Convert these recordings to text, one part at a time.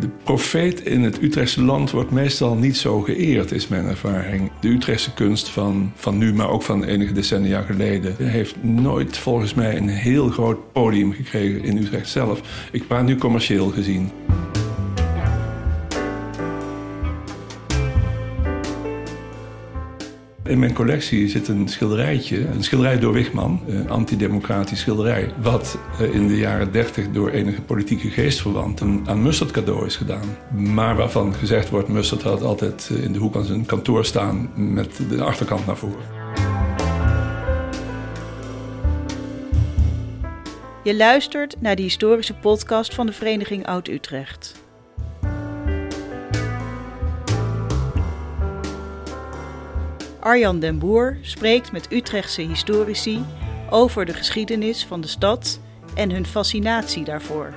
de profeet in het Utrechtse land wordt meestal niet zo geëerd, is mijn ervaring. De Utrechtse kunst van, van nu, maar ook van enige decennia geleden, heeft nooit volgens mij een heel groot podium gekregen in Utrecht zelf. Ik praat nu commercieel gezien. In mijn collectie zit een schilderijtje, een schilderij door Wigman, een antidemocratisch schilderij, wat eh, in de jaren 30 door enige politieke geestverwanten aan Mustard cadeau is gedaan. Maar waarvan gezegd wordt, Mustard had altijd eh, in de hoek van zijn kantoor staan met de achterkant naar voren. Je luistert naar de historische podcast van de Vereniging Oud-Utrecht. Arjan den Boer spreekt met Utrechtse historici over de geschiedenis van de stad en hun fascinatie daarvoor.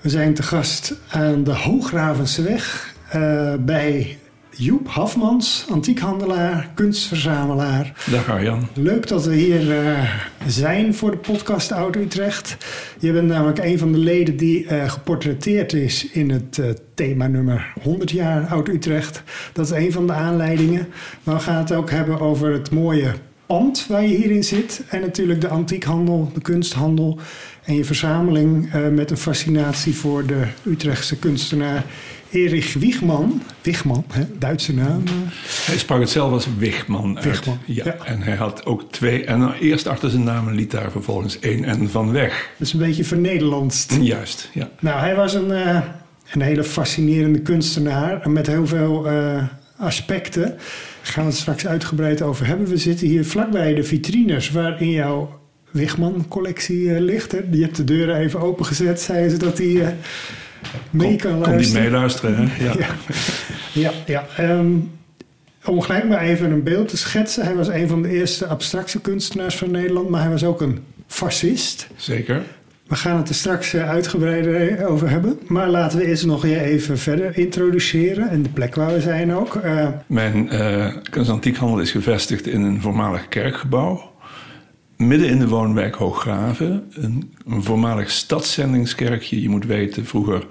We zijn te gast aan de Hoogravenseweg uh, bij Joep Hafmans, antiekhandelaar, kunstverzamelaar. Dag Arjan. Leuk dat we hier uh, zijn voor de podcast Oud Utrecht. Je bent namelijk een van de leden die uh, geportretteerd is in het uh, themanummer 100 jaar Oud Utrecht. Dat is een van de aanleidingen. Maar we gaan het ook hebben over het mooie pand waar je hierin zit. En natuurlijk de antiekhandel, de kunsthandel. En je verzameling met een fascinatie voor de Utrechtse kunstenaar Erich Wiegman. Wiegman, hè, Duitse naam. Hij sprak het zelf als Wigman uit. Ja. ja. En hij had ook twee. En eerst achter zijn naam liet daar vervolgens één en van weg. Dat is een beetje vernederlandst. Juist, ja. Nou, hij was een, uh, een hele fascinerende kunstenaar met heel veel uh, aspecten. Daar gaan we het straks uitgebreid over hebben. We zitten hier vlakbij de vitrines waarin jouw Wigman-collectie uh, ligt. Hè. Je hebt de deuren even opengezet, zeiden ze dat die mee kan luisteren. Kon die meeluisteren, hè? Ja. ja, ja. ja. Um, om gelijk maar even een beeld te schetsen. Hij was een van de eerste abstracte kunstenaars van Nederland, maar hij was ook een fascist. Zeker. We gaan het er straks uitgebreider over hebben. Maar laten we eerst nog je even verder introduceren en de plek waar we zijn ook. Uh, Mijn uh, kunstantiekhandel is gevestigd in een voormalig kerkgebouw midden in de woonwijk Hooggraven. Een, een voormalig stadszendingskerkje. Je moet weten, vroeger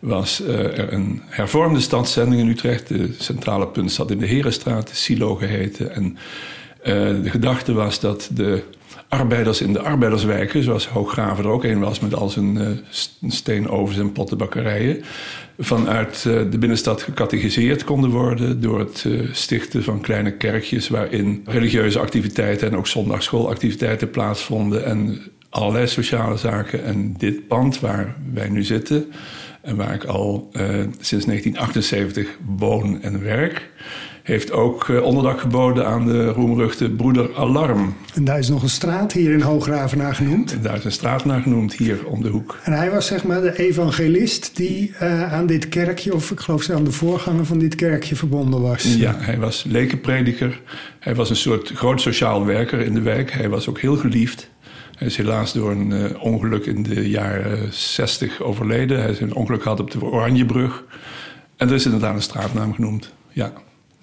was uh, er een hervormde stadszending in Utrecht. De centrale punt zat in de Herenstraat, de Silo geheten. En uh, de gedachte was dat de arbeiders in de arbeiderswijken, zoals Hooggraven er ook een was met al zijn uh, steenovens en pottenbakkerijen, vanuit uh, de binnenstad gecatechiseerd konden worden door het uh, stichten van kleine kerkjes waarin religieuze activiteiten en ook zondagschoolactiviteiten plaatsvonden en allerlei sociale zaken. En dit pand waar wij nu zitten en waar ik al sinds 1978 woon en werk, heeft ook onderdak geboden aan de roemruchte Broeder Alarm. En daar is nog een straat hier in Hoograven naar genoemd. En daar is een straat naar genoemd, hier om de hoek. En hij was zeg maar de evangelist die uh, aan dit kerkje, of ik geloof aan de voorganger van dit kerkje verbonden was. Ja, hij was lekenprediker. Hij was een soort groot sociaal werker in de wijk. Hij was ook heel geliefd. Hij is helaas door een uh, ongeluk in de jaren 60 overleden. Hij is een ongeluk gehad op de Oranjebrug. En er is inderdaad een straatnaam genoemd, ja.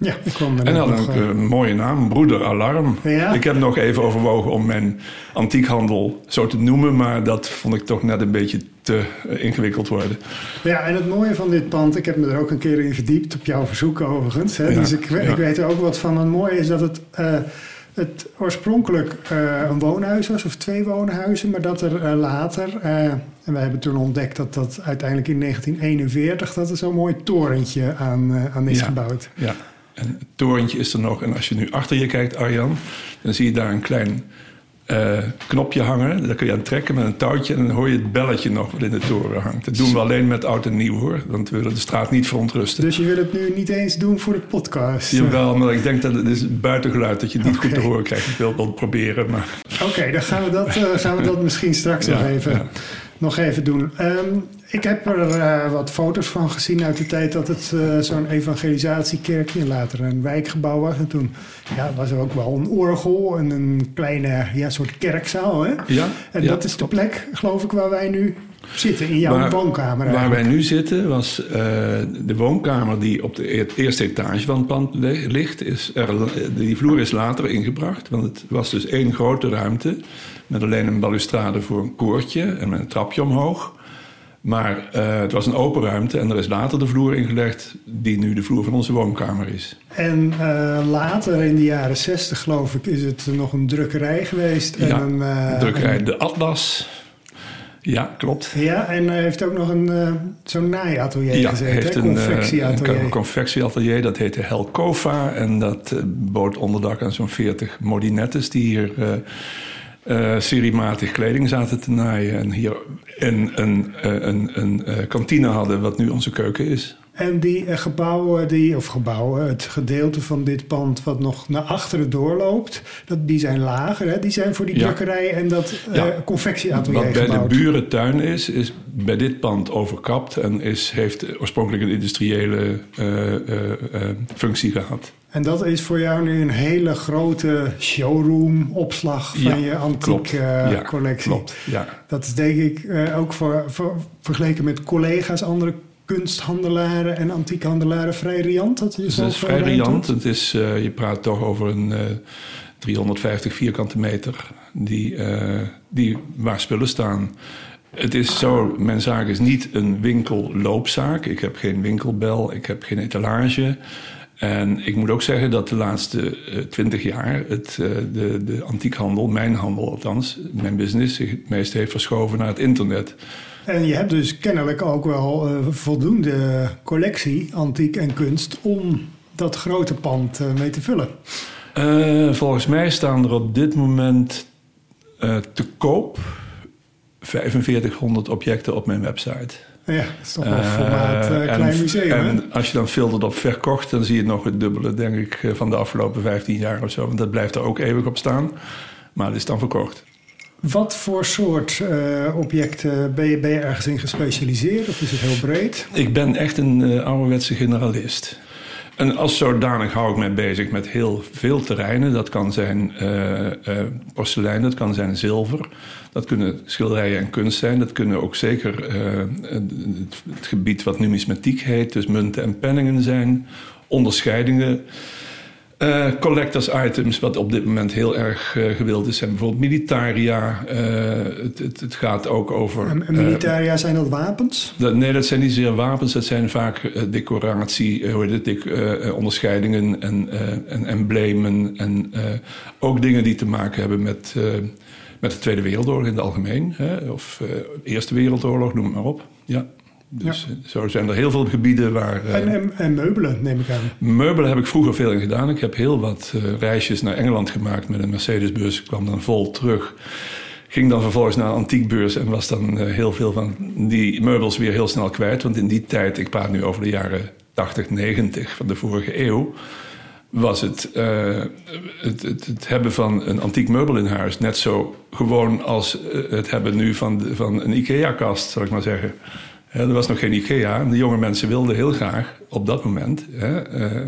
Ja, ik kwam er En had ook een mooie naam, Broeder Alarm. Ja? Ik heb nog even overwogen om mijn antiekhandel zo te noemen, maar dat vond ik toch net een beetje te ingewikkeld worden. Ja, en het mooie van dit pand, ik heb me er ook een keer in verdiept, op jouw verzoek overigens. Hè, Ja, dus ik, ja. weet er ook wat van. Het mooie is dat het, uh, het oorspronkelijk uh, een woonhuis was, of twee woonhuizen, maar dat er uh, later, en we hebben toen ontdekt dat dat uiteindelijk in 1941, dat er zo'n mooi torentje aan, aan is Ja. gebouwd. Ja, en het torentje is er nog. En als je nu achter je kijkt, Arjan, dan zie je daar een klein eh, knopje hangen. Daar kun je aan trekken met een touwtje. En dan hoor je het belletje nog wat in de toren hangt. Dat doen we alleen met oud en nieuw hoor. Want we willen de straat niet verontrusten. Dus je wil het nu niet eens doen voor de podcast? Jawel, maar ik denk dat het is buitengeluid dat je het niet goed te horen krijgt. Ik wil het wel proberen, maar Oké, dan gaan we dat, eh, gaan we dat misschien straks Ja, nog, even, ja. Nog even doen. Ehm, ik heb er eh, wat foto's van gezien uit de tijd dat het eh, zo'n evangelisatiekerkje en later een wijkgebouw was. En toen ja, was er ook wel een orgel en een kleine ja, soort kerkzaal. Hè? ja. En ja, dat is de plek, geloof ik, waar wij nu Zitten in jouw Waar- woonkamer Waar wij nu zitten was eh, de woonkamer die op de eerste etage van het pand li- ligt. Is er, die vloer is later ingebracht, want het was dus één grote ruimte. Met alleen een balustrade voor een koortje en met een trapje omhoog. Maar eh, het was een open ruimte en er is later de vloer ingelegd die nu de vloer van onze woonkamer is. En eh, later in de jaren zestig, geloof ik, is het nog een drukkerij geweest. En Ja, een, Drukkerij De Atlas. Ja, klopt. Ja, en hij heeft ook nog een eh, zo'n naaiatelier Ja, gezeten, heeft een, eh, confectieatelier. een confectieatelier. Dat heette Helkova. En dat eh, bood onderdak aan zo'n 40 modinettes... die hier eh, eh, seriematig kleding zaten te naaien. En hier een, een, eh, een, een eh, kantine hadden, wat nu onze keuken is. En die eh, gebouwen, die, of gebouwen, het gedeelte van dit pand wat nog naar achteren doorloopt, dat, die zijn lager. Hè? Die zijn voor die Ja. drukkerij en dat eh Ja. confectieatelier Wat bij de gebouwd. burentuin is, is bij dit pand overkapt... en is, heeft oorspronkelijk een industriële eh, functie gehad. En dat is voor jou nu een hele grote showroom, opslag van Ja, je antiek klopt. Ja, collectie. Klopt, ja. Dat is denk ik ook voor, voor, vergeleken met collega's, andere kunsthandelaren en antiekhandelaren vrij riant. Dat je zo het is veel vrij riant. Het is, eh, je praat toch over een eh, 350 vierkante meter die, eh, die, waar spullen staan. Het is zo, mijn zaak is niet een winkelloopzaak. Ik heb geen winkelbel, ik heb geen etalage. En ik moet ook zeggen dat de laatste twintig jaar het, eh, de, de antiekhandel, mijn handel althans, mijn business, zich het meest heeft verschoven naar het internet. En je hebt dus kennelijk ook wel eh, voldoende collectie, antiek en kunst, om dat grote pand eh, mee te vullen. Eh, volgens mij staan er op dit moment te koop 4500 objecten op mijn website. Ja, dat is toch wel Eh, formaat en- klein museum. hè? En als je dan filtert op verkocht, dan zie je nog het dubbele, denk ik, van de afgelopen 15 jaar of zo. Want dat blijft er ook eeuwig op staan. Maar het is dan verkocht. Wat voor soort eh, objecten ben je, ben je ergens in gespecialiseerd of is het heel breed? Ik ben echt een eh, ouderwetse generalist. En als zodanig hou ik mij bezig met heel veel terreinen. Dat kan zijn eh, porselein, dat kan zijn zilver. Dat kunnen schilderijen en kunst zijn. Dat kunnen ook zeker het gebied wat numismatiek heet. Dus munten en penningen zijn. Onderscheidingen. Eh, collectors items, wat op dit moment heel erg eh, gewild is, zijn bijvoorbeeld militaria. Eh, het, het, het gaat ook over. En, en militaria zijn dat wapens? dat- nee, dat zijn niet zeer wapens. Dat zijn vaak decoratie, hoe heet het, onderscheidingen en, en emblemen. En ook dingen die te maken hebben met, met de Tweede Wereldoorlog in het algemeen. Hè? Of Eerste Wereldoorlog, noem het maar op. Ja. Dus eh, zo zijn er heel veel gebieden waar... eh, En, en, en meubelen, neem ik aan. Meubelen heb ik vroeger veel in gedaan. Ik heb heel wat eh, reisjes naar Engeland gemaakt met een Mercedesbus. Ik kwam dan vol terug. Ging dan vervolgens naar een antiekbeurs en was dan heel veel van die meubels weer heel snel kwijt. Want in die tijd, ik praat nu over de jaren 80, 90 van de vorige eeuw, was het, het, het, het hebben van een antiek meubel in huis net zo gewoon als het hebben nu van, van een IKEA-kast, zal ik maar zeggen. Er was nog geen IKEA. En de jonge mensen wilden heel graag op dat moment hè, eh,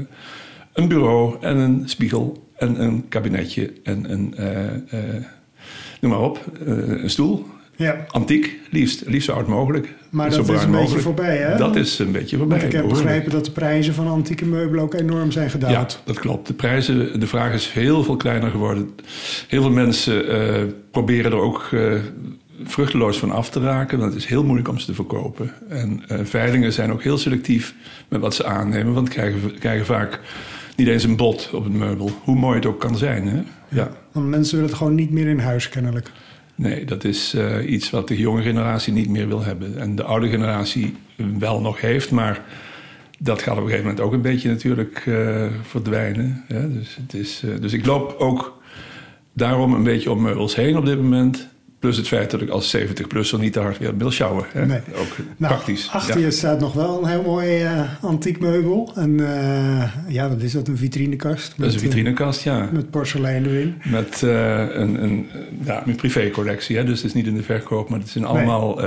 een bureau en een spiegel en een kabinetje en een, eh, eh, noem maar op, een stoel. Ja, Antiek, liefst, liefst zo oud mogelijk. maar dat is een beetje mogelijk. voorbij, hè? Dat is een beetje voorbij. Want ik heb behoorlijk. begrepen dat de prijzen van antieke meubelen ook enorm zijn Ja, gedaald. dat klopt. De prijzen, de vraag is heel veel kleiner geworden. Heel veel mensen proberen er ook vruchteloos van af te raken. Want het is heel moeilijk om ze te verkopen. En eh, veilingen zijn ook heel selectief met wat ze aannemen. Want krijgen, krijgen vaak niet eens een bod op het meubel. Hoe mooi het ook kan zijn. Hè? Ja. Want mensen willen het gewoon niet meer in huis, kennelijk. Nee, dat is eh, iets wat de jonge generatie niet meer wil hebben. En de oude generatie wel nog heeft, maar dat gaat op een gegeven moment ook een beetje natuurlijk eh, verdwijnen. Hè? Dus, het is, dus ik loop ook daarom een beetje om meubels heen op dit moment. Plus het feit dat ik als 70-plusser niet te hard weer wil sjouwen. Hè? Nee. Ook Nou, praktisch. achter ja. je staat nog wel een heel mooi eh, antiek meubel. En eh, ja, wat is dat? Een vitrinekast? Dat is een eh, vitrinekast, ja. Met porselein erin. Met eh, een, een, ja, een privécollectie. Hè? Dus het is niet in de verkoop, maar het zijn allemaal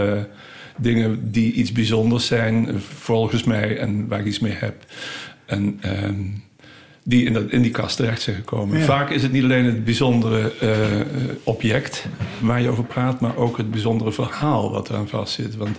dingen die iets bijzonders zijn, volgens mij, en waar ik iets mee heb. En ehm, die in, dat, in die kast terecht zijn gekomen. Ja. Vaak is het niet alleen het bijzondere eh, object waar je over praat, maar ook het bijzondere verhaal wat eraan vastzit. Want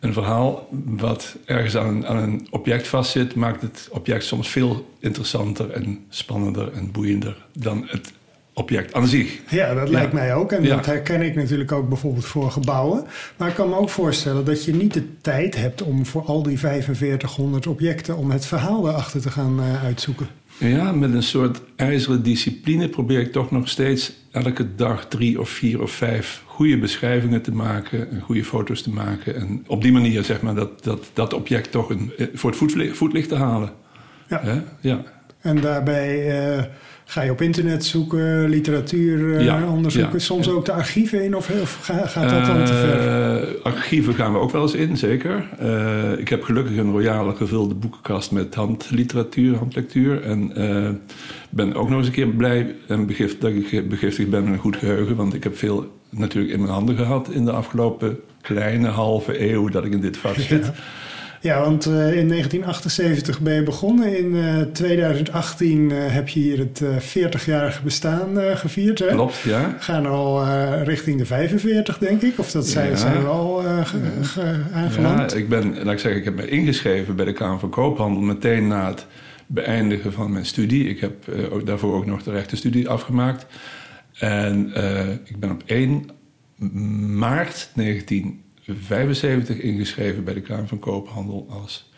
een verhaal wat ergens aan een, aan een object vastzit, maakt het object soms veel interessanter en spannender en boeiender dan het object aan zich. Ja, dat Ja. lijkt mij ook. En Ja. dat herken ik natuurlijk ook bijvoorbeeld voor gebouwen. Maar ik kan me ook voorstellen dat je niet de tijd hebt om voor al die 4500 objecten om het verhaal erachter te gaan eh, uitzoeken. Ja, met een soort ijzeren discipline probeer ik toch nog steeds elke dag drie of vier of vijf goede beschrijvingen te maken en goede foto's te maken. En op die manier zeg maar dat, dat, dat object toch een, eh, voor het voetlicht, voetlicht te halen. Ja. Ja. En daarbij eh, ga je op internet zoeken, literatuur eh, Ja, onderzoeken, ja, soms ook de archieven in of, of ga- gaat dat dan te ver? Eh, archieven gaan we ook wel eens in, zeker. Eh, ik heb gelukkig een royale gevulde boekenkast met handliteratuur, handlectuur. En ben ook nog eens een keer blij en begift, dat ik begiftigd ben met een goed geheugen. Want ik heb veel natuurlijk in mijn handen gehad in de afgelopen kleine halve eeuw dat ik in dit vak zit. Ja, want eh, in 1978 ben je begonnen. In eh, 2018 eh, heb je hier het eh 40-jarige bestaan eh, gevierd. Hè? Klopt, ja. We gaan al eh, richting de 45, denk ik. Of dat zijn, Ja. zijn we al eh, ge- ge- aangeland. Ja, ik ben, laat ik zeggen, ik heb me ingeschreven bij de Kamer van Koophandel meteen na het beëindigen van mijn studie. Ik heb eh, ook, daarvoor ook nog de rechtenstudie afgemaakt. En eh, ik ben op 1 maart 1975 ingeschreven bij de Kamer van Koophandel als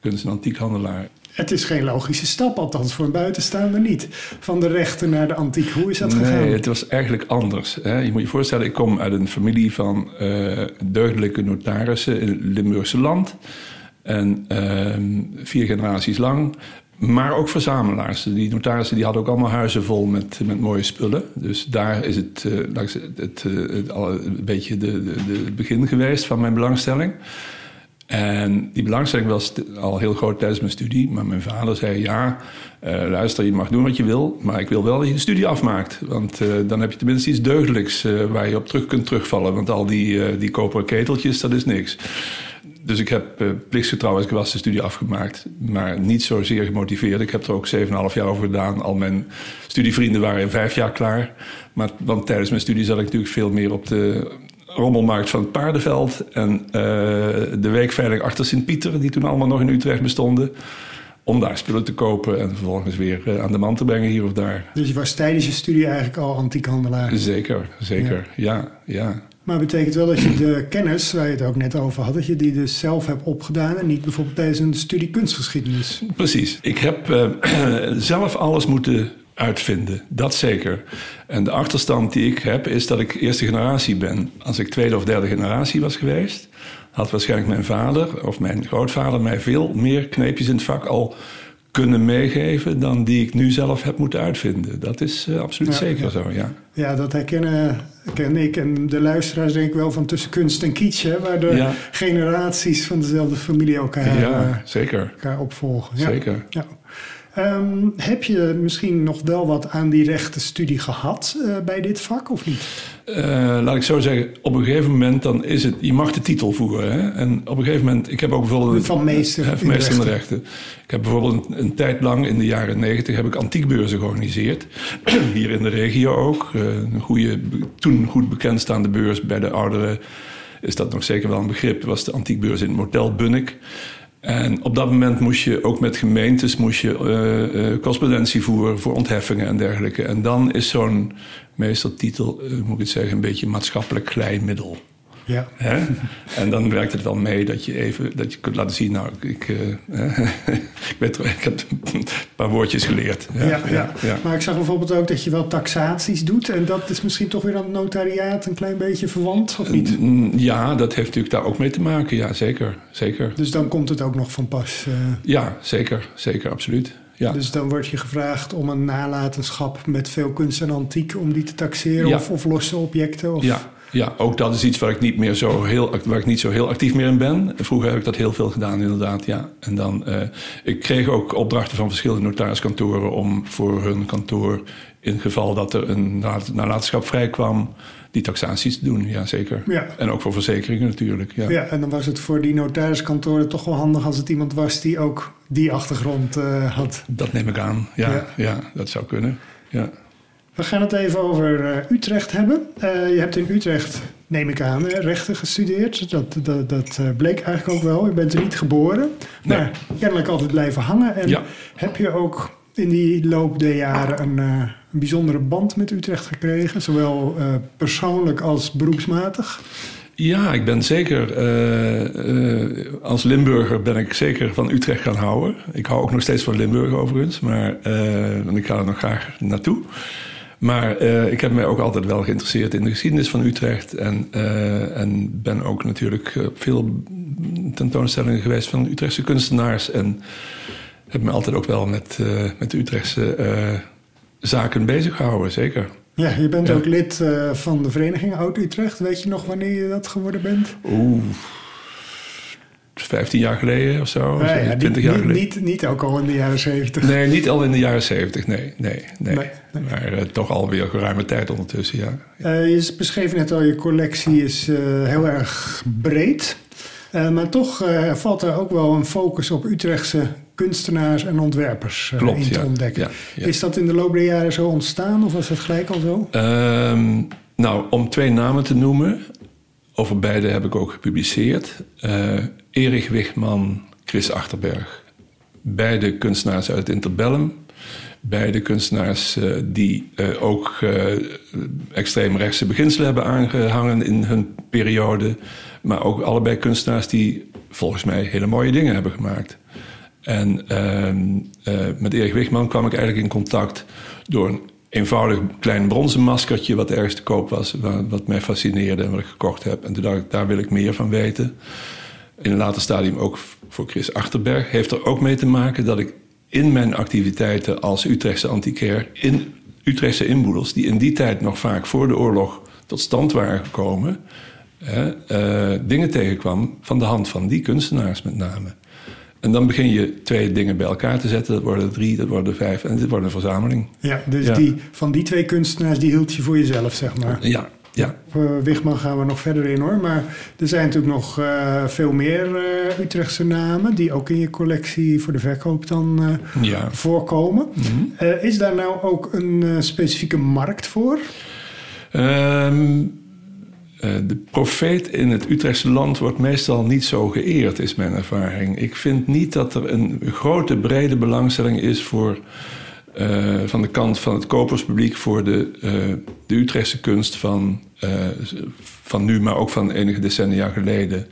kunst- en antiekhandelaar. Het is geen logische stap, althans voor een buitenstaander niet. Van de rechten naar de antiek. Hoe is dat gegaan? Nee, het was eigenlijk anders. Hè. Je moet je voorstellen, ik kom uit een familie van eh, deugdelijke notarissen in het Limburgse land. En ehm, vier generaties lang. Maar ook verzamelaars. Die notarissen die hadden ook allemaal huizen vol met, met mooie spullen. Dus daar is het, eh, eh, het, al een beetje het begin geweest van mijn belangstelling. En die belangstelling was al heel groot tijdens mijn studie. Maar mijn vader zei: Ja, eh, luister, je mag doen wat je wil. Maar ik wil wel dat je de studie afmaakt. Want dan heb je tenminste iets deugdelijks waar je op terug kunt terugvallen. Want al die, die koperen keteltjes, dat is niks. Dus ik heb eh plichtsgetrouw als ik was de studie afgemaakt. Maar niet zozeer gemotiveerd. Ik heb er ook 7,5 jaar over gedaan. Al mijn studievrienden waren in vijf jaar klaar. Maar, want tijdens mijn studie zat ik natuurlijk veel meer op de rommelmarkt van het paardenveld. En eh, de weekveiling achter Sint-Pieter, die toen allemaal nog in Utrecht bestonden. Om daar spullen te kopen en vervolgens weer eh, aan de man te brengen hier of daar. Dus je was tijdens je studie eigenlijk al antiekhandelaar. Zeker, zeker. Ja, ja. Maar betekent wel dat je de kennis, waar je het ook net over had, dat je die dus zelf hebt opgedaan en niet bijvoorbeeld tijdens een studie kunstgeschiedenis. Precies. Ik heb eh, zelf alles moeten uitvinden. Dat zeker. En de achterstand die ik heb is dat ik eerste generatie ben. Als ik tweede of derde generatie was geweest, had waarschijnlijk mijn vader of mijn grootvader mij veel meer kneepjes in het vak al kunnen meegeven dan die ik nu zelf heb moeten uitvinden. Dat is eh, absoluut Ja, zeker ja. zo, ja. Ja, dat herkennen ken ik en de luisteraars denk ik wel van tussen kunst en kitsch, hè, waar de Ja. generaties van dezelfde familie elkaar, Ja, eh, zeker. elkaar opvolgen. Ja. Zeker. Ja. Ehm, heb je misschien nog wel wat aan die rechtenstudie gehad eh, bij dit vak of niet? Eh, laat ik zo zeggen, op een gegeven moment dan is het... Je mag de titel voeren. Hè? En op een gegeven moment... Ik heb ook bijvoorbeeld... Van meester van meester in de rechten. Ik heb bijvoorbeeld een, een tijd lang in de jaren negentig... heb ik antiekbeurzen georganiseerd. Hier in de regio ook. Eh, een goede, toen goed bekendstaande beurs bij de ouderen... is dat nog zeker wel een begrip. was de antiekbeurs in het Motel Bunnik. En op dat moment moest je ook met gemeentes moest je, eh, correspondentie voeren voor ontheffingen en dergelijke. En dan is zo'n meestertitel, eh, moet ik het zeggen, een beetje maatschappelijk glijmiddel. Ja. Hè? En dan werkt het wel mee dat je even dat je kunt laten zien, nou, ik, eh, ik, er- ik heb een paar woordjes geleerd. Ja, ja, ja. Maar ik zag bijvoorbeeld ook dat je wel taxaties doet. En dat is misschien toch weer aan het notariaat een klein beetje verwant, of niet? Ja, dat heeft natuurlijk daar ook mee te maken. Ja, zeker. zeker. Dus dan komt het ook nog van pas. eh. Ja, zeker. Zeker, absoluut. Ja. Dus dan wordt je gevraagd om een nalatenschap met veel kunst en antiek... om die te taxeren Ja. of, of losse objecten. Of... Ja, ja, ook dat is iets waar ik niet meer zo heel, waar ik niet zo heel actief meer in ben. Vroeger heb ik dat heel veel gedaan, inderdaad. Ja. En dan, eh, ik kreeg ook opdrachten van verschillende notariskantoren om voor hun kantoor in het geval dat er een nalatenschap vrijkwam, die taxaties te doen. Ja, zeker. Ja. En ook voor verzekeringen natuurlijk. Ja. Ja, en dan was het voor die notariskantoren toch wel handig als het iemand was die ook die achtergrond eh, had. Dat neem ik aan. Ja, Ja. ja. dat zou kunnen. Ja. We gaan het even over eh, Utrecht hebben. Eh, je hebt in Utrecht, neem ik aan, hè, rechten gestudeerd. Dat, dat, dat eh, bleek eigenlijk ook wel. Je bent er niet geboren, Nee. maar kennelijk altijd blijven hangen. En Ja. heb je ook in die loop der jaren een, een bijzondere band met Utrecht gekregen? Zowel persoonlijk als beroepsmatig? Ja, ik ben zeker, als Limburger ben ik zeker van Utrecht gaan houden. Ik hou ook nog steeds van Limburg overigens, maar, ik ga er nog graag naartoe. Maar eh, ik heb mij ook altijd wel geïnteresseerd in de geschiedenis van Utrecht. En, eh, en ben ook natuurlijk op veel tentoonstellingen geweest van Utrechtse kunstenaars. En heb me altijd ook wel met, eh, met de Utrechtse eh, zaken bezig gehouden, zeker. Ja, je bent Ja. ook lid eh, van de vereniging Oud-Utrecht. Weet je nog wanneer je dat geworden bent? Oeh, 15 jaar geleden of zo. Nou ja, 20 niet, jaar geleden. niet, niet ook al in de jaren zeventig. Nee, niet al in de jaren 70. Nee, nee, nee. Nee, nee. Maar eh, toch alweer geruime tijd ondertussen, ja. Eh, je beschreef net al, je collectie is eh, heel erg breed. Maar toch valt er ook wel een focus op Utrechtse kunstenaars en ontwerpers Klopt, in te ja. ontdekken. Ja. Is dat in de loop der jaren zo ontstaan of was dat gelijk al zo? Ehm, nou, om twee namen te noemen. Over beide heb ik ook gepubliceerd. Erich Wichman, Chris Achterberg. Beide kunstenaars uit Interbellum. Beide kunstenaars eh, die eh, ook eh extreemrechtse beginselen hebben aangehangen in hun periode. Maar ook allebei kunstenaars die volgens mij hele mooie dingen hebben gemaakt. En ehm, eh, met Erik Wigman kwam ik eigenlijk in contact door een eenvoudig klein bronzen maskertje wat ergens te koop was, wa- wat mij fascineerde en wat ik gekocht heb. En toen dacht ik, daar wil ik meer van weten. In een later stadium ook voor Chris Achterberg. Heeft er ook mee te maken dat ik in mijn activiteiten als Utrechtse antiquair in Utrechtse inboedels, die in die tijd nog vaak voor de oorlog tot stand waren gekomen, hè, eh, dingen tegenkwam van de hand van die kunstenaars met name. En dan begin je twee dingen bij elkaar te zetten. Dat worden er drie, dat worden vijf en dit wordt een verzameling. Ja, dus Ja. Die, van die twee kunstenaars die hield je voor jezelf, zeg maar. Ja, ja. Op eh, Wichman gaan we nog verder in hoor. Maar er zijn natuurlijk nog eh, veel meer eh, Utrechtse namen die ook in je collectie voor de verkoop dan ja. voorkomen. Mhm. Is daar nou ook een specifieke markt voor? Eh, de profeet in het Utrechtse land wordt meestal niet zo geëerd, is mijn ervaring. Ik vind niet dat er een grote, brede belangstelling is voor, eh, van de kant van het koperspubliek voor de, eh, de Utrechtse kunst van, eh, van nu, maar ook van enige decennia geleden.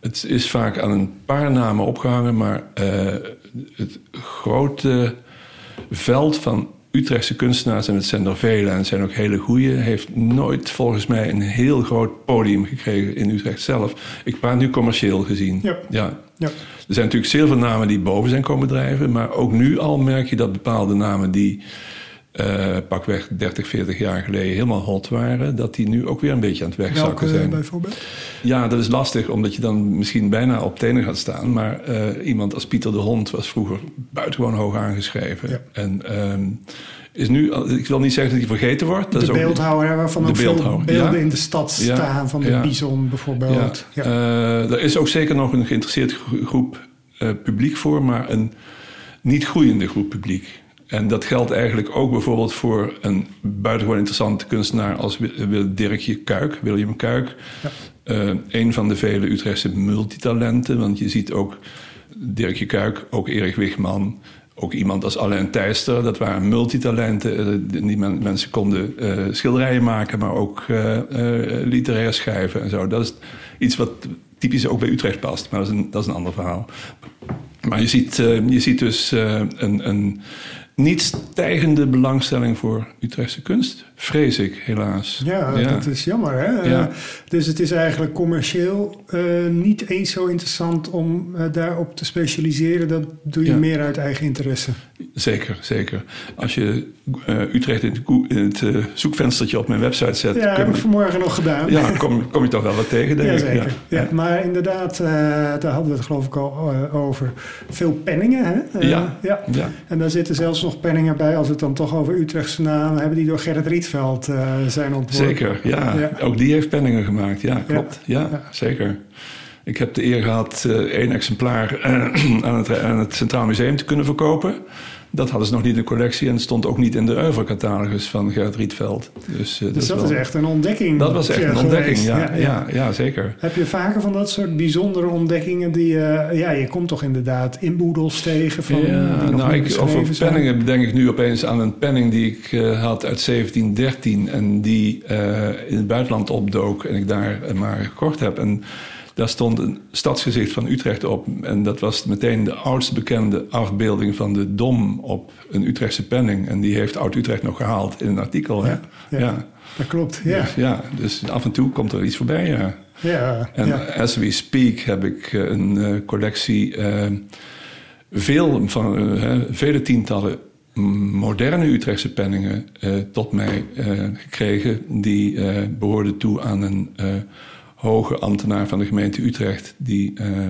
Het is vaak aan een paar namen opgehangen, maar het grote veld van Utrechtse kunstenaars, en het zijn er vele en het zijn ook hele goeie, heeft nooit volgens mij een heel groot podium gekregen in Utrecht zelf. Ik praat nu commercieel gezien. Ja. ja. Ja. Er zijn natuurlijk zeer veel namen die boven zijn komen drijven, maar ook nu al merk je dat bepaalde namen die eh, pakweg 30, 40 jaar geleden helemaal hot waren, dat die nu ook weer een beetje aan het wegzakken Welke zijn. bijvoorbeeld? Ja, dat is lastig, omdat je dan misschien bijna op tenen gaat staan. Maar eh, iemand als Pieter de Hond was vroeger buitengewoon hoog aangeschreven. Ja. En ehm, is nu, ik wil niet zeggen dat hij vergeten wordt. Dat de is beeldhouwer, waarvan de ook veel beelden ja. in de stad staan. Van de bison bijvoorbeeld. Ja, eh, er is ook zeker nog een geïnteresseerd gro- groep eh, publiek voor, maar een niet groeiende groep publiek. En dat geldt eigenlijk ook bijvoorbeeld voor een buitengewoon interessante kunstenaar als Wil- Dirkje Kuik, William Kuik. Ja. Eh, een van de vele Utrechtse multitalenten, want je ziet ook Dirkje Kuik, ook Erik Wigman, ook iemand als Alain Thijster. Dat waren multitalenten. eh, Die men- mensen konden eh, schilderijen maken, maar ook eh, literair schrijven en zo. Dat is iets wat typisch ook bij Utrecht past, maar dat is een, dat is een ander verhaal. Maar je ziet, je ziet dus een, een niet stijgende belangstelling voor Utrechtse kunst, vrees ik helaas. Ja, dat is jammer. Hè? Ja. Dus het is eigenlijk commercieel eh, niet eens zo interessant om eh, daarop te specialiseren. Dat doe je Ja. meer uit eigen interesse. Zeker, zeker. Als je eh, Utrecht in het, het zoekvenstertje op mijn website zet, Ja, heb ik vanmorgen nog gedaan. ja, kom, kom je toch wel wat tegen, denk Ja, ik. zeker. Ja. Maar inderdaad, daar hadden we het geloof ik al over. Veel penningen, hè? Ja. ja. Ja. En daar zitten zelfs nog penningen bij, als we het dan toch over Utrechtse namen hebben, die door Gerrit Rietveld uh, zijn ontworpen. Zeker, ja. ja. Ook die heeft penningen gemaakt, ja, klopt. Ja, ja zeker. Ik heb de eer gehad uh, één exemplaar aan het, aan het Centraal Museum te kunnen verkopen. Dat hadden ze nog niet in de collectie en stond ook niet in de Oeuvre-catalogus van Gert Rietveld. Dus, uh, dus dat, was echt een ontdekking. Dat was echt een ontdekking, ja, ja, ja, zeker. Heb je vaker van dat soort bijzondere ontdekkingen die... Uh, ja, je komt toch inderdaad inboedels tegen van... Ja, nou, ik, over penningen denk ik nu opeens aan een penning die ik uh, had uit 1713... en die in het buitenland opdook en ik daar maar gekocht heb... En, daar stond een stadsgezicht van Utrecht op. En dat was meteen de oudst bekende afbeelding van de Dom op een Utrechtse penning. En die heeft Oud-Utrecht nog gehaald in een artikel. Ja, ja, dat klopt. Ja. Dus, ja, dus af en toe komt er iets voorbij. Ja. Ja, en as we speak heb ik eh, een uh, collectie, uh, veel van, uh, vele tientallen moderne Utrechtse penningen tot mij gekregen. Die behoorden toe aan een hoge ambtenaar van de gemeente Utrecht, die uh,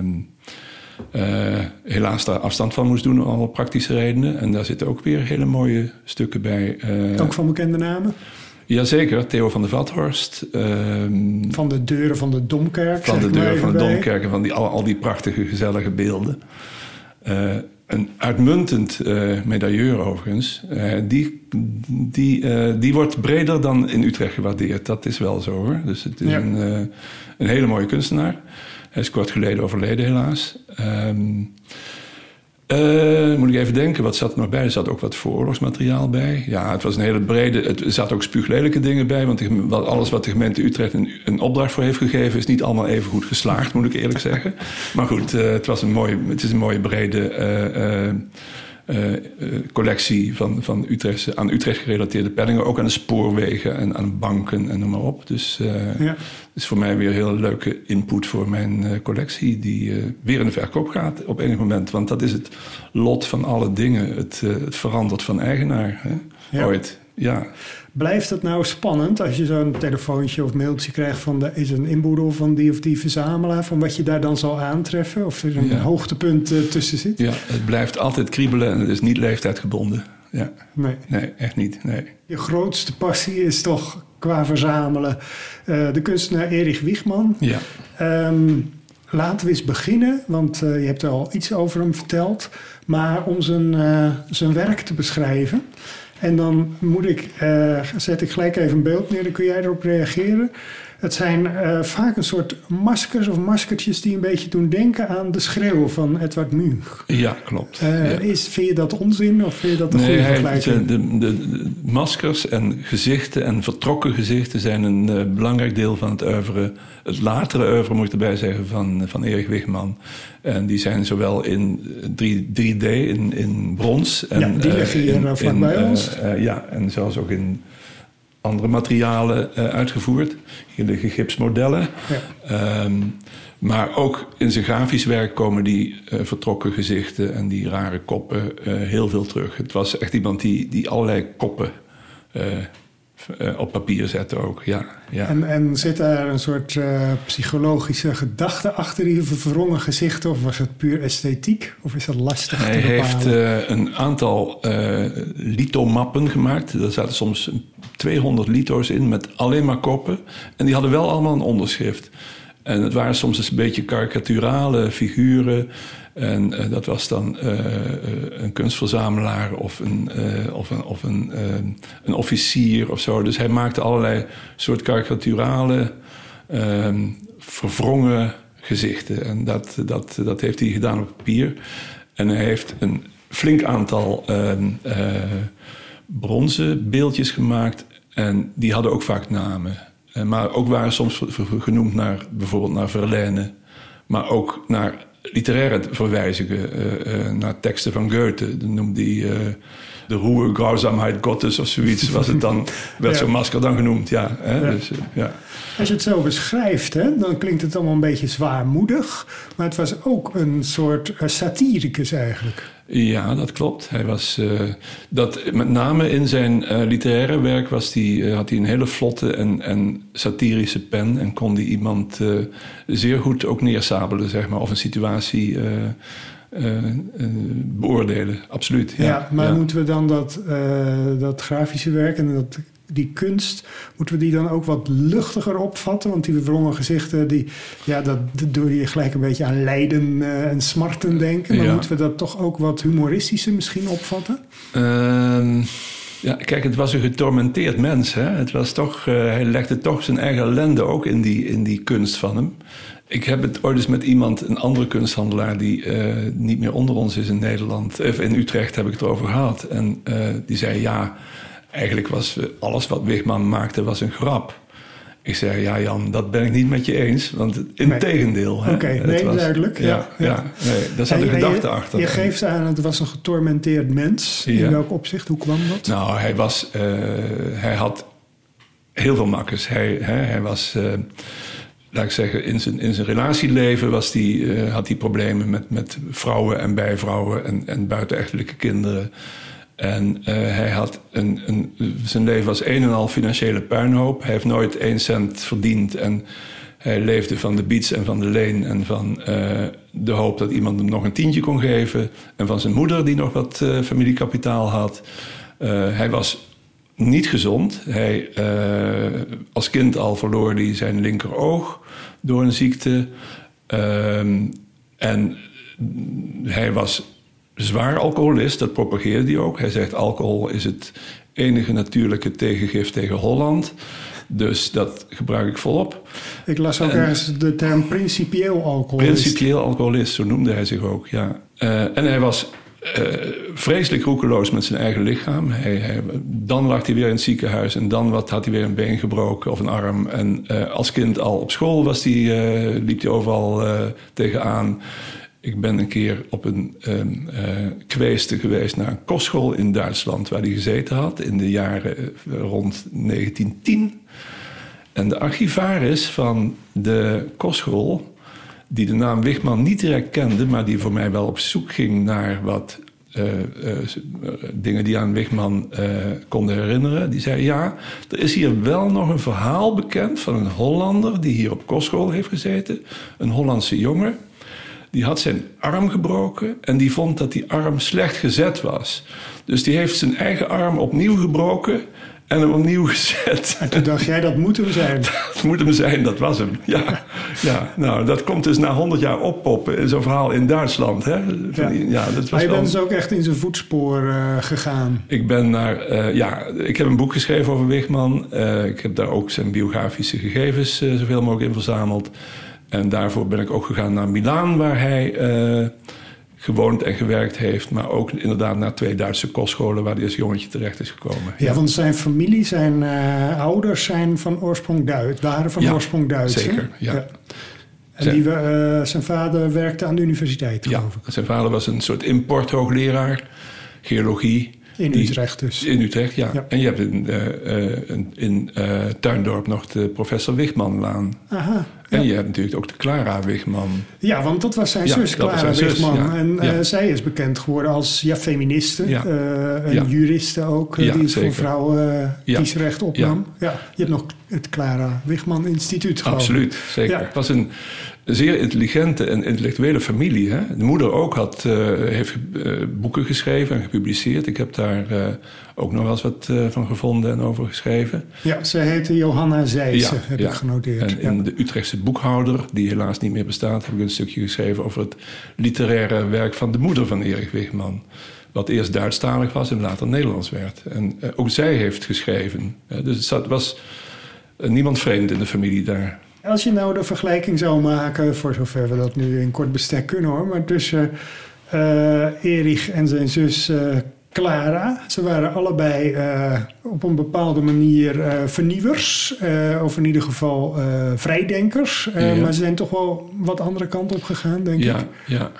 uh, helaas daar afstand van moest doen, om alle praktische redenen. En daar zitten ook weer hele mooie stukken bij. Uh, ook van bekende namen? Jazeker, Theo van der Vathorst. Ehm, van de deuren van de Domkerk. Van de deuren van de Domkerk en van die, al, al die prachtige, gezellige beelden. Uh, een uitmuntend uh, medailleur overigens. Uh, die, die, uh, die wordt breder dan in Utrecht gewaardeerd. Dat is wel zo hoor. Dus het is ja. een, een hele mooie kunstenaar. Hij is kort geleden overleden helaas. Um, uh, moet ik even denken, wat zat er nog bij? Er zat ook wat vooroorlogsmateriaal bij. Ja, het was een hele brede... Het, er zaten ook spuuglelijke dingen bij. Want alles wat de gemeente Utrecht een, een, opdracht voor heeft gegeven... is niet allemaal even goed geslaagd, moet ik eerlijk zeggen. Maar goed, uh, het, was een mooie, het is een mooie brede... Uh, uh, collectie van, van Utrechtse, aan Utrecht gerelateerde penningen. Ook aan de spoorwegen en aan banken en noem maar op. Dus uh, ja. is voor mij weer een heel leuke input voor mijn collectie. Die weer in de verkoop gaat op enig moment. Want dat is het lot van alle dingen. Het, het verandert van eigenaar. Hè? Ja. Ooit. Ja. Blijft het nou spannend als je zo'n telefoontje of mailtje krijgt van de, is een inboedel van die of die verzamelaar, van wat je daar dan zal aantreffen? Of er een ja. hoogtepunt uh, tussen zit? Ja, het blijft altijd kriebelen en het is niet leeftijdgebonden. Ja. Nee. nee, echt niet. Nee. Je grootste passie is toch qua verzamelen uh, de kunstenaar Erich Wiegman. Ja. Um, laten we eens beginnen, want uh, je hebt er al iets over hem verteld. Maar om zijn, zijn werk te beschrijven. En dan moet ik, uh, zet ik gelijk even een beeld neer, dan kun jij erop reageren. Het zijn uh, vaak een soort maskers of maskertjes die een beetje doen denken aan de schreeuw van Edward Munch. Ja, klopt. Uh, ja. Is, vind je dat onzin of vind je dat een nee, goede vergelijking? De, de, de, maskers en gezichten en vertrokken gezichten zijn een uh, belangrijk deel van het oeuvre. Het latere oeuvre moet ik erbij zeggen van, van Erik Wigman. En die zijn zowel in 3, 3D, in, in brons. En, ja, die liggen hier vlak bij ons. ja, en zelfs ook in andere materialen uh, uitgevoerd. Hier liggen gipsmodellen. Ja. Um, maar ook in zijn grafisch werk komen die uh, vertrokken gezichten en die rare koppen uh, heel veel terug. Het was echt iemand die, die allerlei koppen op papier zette ook. Ja, ja. En, en zit daar een soort psychologische gedachte achter die verwrongen gezichten? Of was het puur esthetiek? Of is dat lastig Hij te heeft een aantal lithomappen gemaakt. Er zaten soms 200 lito's in met alleen maar koppen. En die hadden wel allemaal een onderschrift. En het waren soms een beetje karikaturale figuren. En uh, dat was dan uh, een kunstverzamelaar of een, of een, of een, een officier of zo. Dus hij maakte allerlei soort karikaturale, ehm, verwrongen gezichten. En dat, dat, dat heeft hij gedaan op papier. En hij heeft een flink aantal ehm, bronzen beeldjes gemaakt. En die hadden ook vaak namen. Maar ook waren soms genoemd naar bijvoorbeeld naar Verlaine. Maar ook naar literaire verwijzingen. Uh, uh, naar teksten van Goethe. Dan noemde hij uh, de Ruhe, Grausamheid Gottes of zoiets. Was het dan, werd ja. zo'n masker dan genoemd. Ja, hè? Ja. Dus, ja. Als je het zo beschrijft, hè, dan klinkt het allemaal een beetje zwaarmoedig. Maar het was ook een soort satiricus eigenlijk. Ja, dat klopt. Hij was, uh, dat, met name in zijn uh, literaire werk was die, uh, had hij een hele vlotte en, en satirische pen. En kon die iemand zeer goed ook neersabelen, zeg maar. Of een situatie beoordelen. Absoluut. Ja, ja maar moeten we dan dat, dat grafische werk en dat die kunst, moeten we die dan ook wat luchtiger opvatten? Want die wrongen gezichten, die, ja, dat doe je gelijk een beetje aan lijden en smarten denken. Maar moeten we dat toch ook wat humoristischer misschien opvatten? Ehm, ja, kijk, het was een getormenteerd mens. Hè? Het was toch, uh, hij legde toch zijn eigen ellende ook in die, in die kunst van hem. Ik heb het ooit eens met iemand, een andere kunsthandelaar... die uh, niet meer onder ons is in Nederland... of in Utrecht heb ik het erover gehad. En uh, die zei, ja, eigenlijk was alles wat Wigman maakte was een grap. Ik zei, ja Jan, dat ben ik niet met je eens. Want in nee. tegendeel. Oké, okay, nee, was, duidelijk. Ja, ja, ja. nee, daar zat een gedachte je, achter. Je geeft aan, het was een getormenteerd mens. In welk opzicht? Hoe kwam dat? Nou, hij was... Uh, hij had heel veel makkers. Hij, hè, hij was... Laat ik zeggen, in zijn, in zijn relatieleven was die, uh, had hij problemen met, met vrouwen en bijvrouwen en, en buitenechtelijke kinderen. En uh, hij had een, een, zijn leven was een en al financiële puinhoop. Hij heeft nooit één cent verdiend. En hij leefde van de beats en van de leen. En van uh, de hoop dat iemand hem nog een tientje kon geven. En van zijn moeder die nog wat familiekapitaal had. hij was niet gezond. Hij, als kind al verloor hij zijn linkeroog door een ziekte. Ehm, en hij was zwaar alcoholist, dat propageerde hij ook. Hij zegt alcohol is het enige natuurlijke tegengif tegen Holland. Dus dat gebruik ik volop. Ik las ook ergens de term principieel alcoholist. Principieel alcoholist, zo noemde hij zich ook, ja. Uh, en hij was vreselijk roekeloos met zijn eigen lichaam. Hij, dan lag hij weer in het ziekenhuis en dan wat, had hij weer een been gebroken of een arm. En uh, als kind al op school was die, liep hij overal tegenaan. Ik ben een keer op een um, geweest naar een kostschool in Duitsland, waar hij gezeten had in de jaren rond 1910. En de archivaris van de kostschool, die de naam Wichman niet direct kende, maar die voor mij wel op zoek ging naar wat uh, dingen die aan Wichman konden herinneren, die zei: Ja, er is hier wel nog een verhaal bekend van een Hollander die hier op kostschool heeft gezeten, een Hollandse jongen. Die had zijn arm gebroken en die vond dat die arm slecht gezet was. Dus die heeft zijn eigen arm opnieuw gebroken en hem opnieuw gezet. En toen dacht jij, dat moet hem zijn. dat moet hem zijn, dat was hem. Ja, ja nou, dat komt dus na 100 jaar oppoppen in zo'n verhaal in Duitsland. Hè? Ja. ja dat was maar je bent dus ook echt in zijn voetspoor uh, gegaan. Ik ben naar, uh, ja, ik heb een boek geschreven over Wigman. Uh, ik heb daar ook zijn biografische gegevens zoveel mogelijk in verzameld. En daarvoor ben ik ook gegaan naar Milaan, waar hij gewoond en gewerkt heeft. Maar ook inderdaad naar twee Duitse kostscholen waar hij als jongetje terecht is gekomen. Ja, want zijn familie, zijn uh, ouders zijn van oorsprong Duits, waren van ja, oorsprong Duits. Zeker, ja. ja. En die, uh, zijn vader werkte aan de universiteit, geloof ik. Zijn vader was een soort importhoogleraar, geologie. In Utrecht dus. In Utrecht, ja. ja. En je hebt in, uh, in, in uh, Tuindorp nog de professor Wigmanlaan. Aha. En je hebt natuurlijk ook de Clara Wigman. Ja, want dat was zijn ja, zus, Clara zijn Wigman. Ja. En uh, zij is bekend geworden als ja, feministe. Ja. Uh, en juriste ook, die het voor vrouwen kiesrecht opnam. Ja. Je hebt nog het Clara Wigman Instituut gehad. Absoluut, zeker. Het was een zeer intelligente en intellectuele familie. Hè? De moeder ook had, uh, heeft uh, boeken geschreven en gepubliceerd. Ik heb daar uh, ook nog wel eens wat van gevonden en over geschreven. Ja, ze heette Johanna Zijssen, ja, heb ja. ik genoteerd. En in de Utrechtse boekhouder, die helaas niet meer bestaat... heb ik een stukje geschreven over het literaire werk van de moeder van Erik Wigman. Wat eerst Duitsstalig was en later Nederlands werd. En ook zij heeft geschreven. dus het was niemand vreemd in de familie daar. Als je nou de vergelijking zou maken, voor zover we dat nu in kort bestek kunnen hoor, maar tussen uh, Erich en zijn zus uh, Clara. Ze waren allebei uh, op een bepaalde manier vernieuwers, of in ieder geval vrijdenkers. Ja. Maar ze zijn toch wel wat andere kant op gegaan, denk ja, ik. Ja,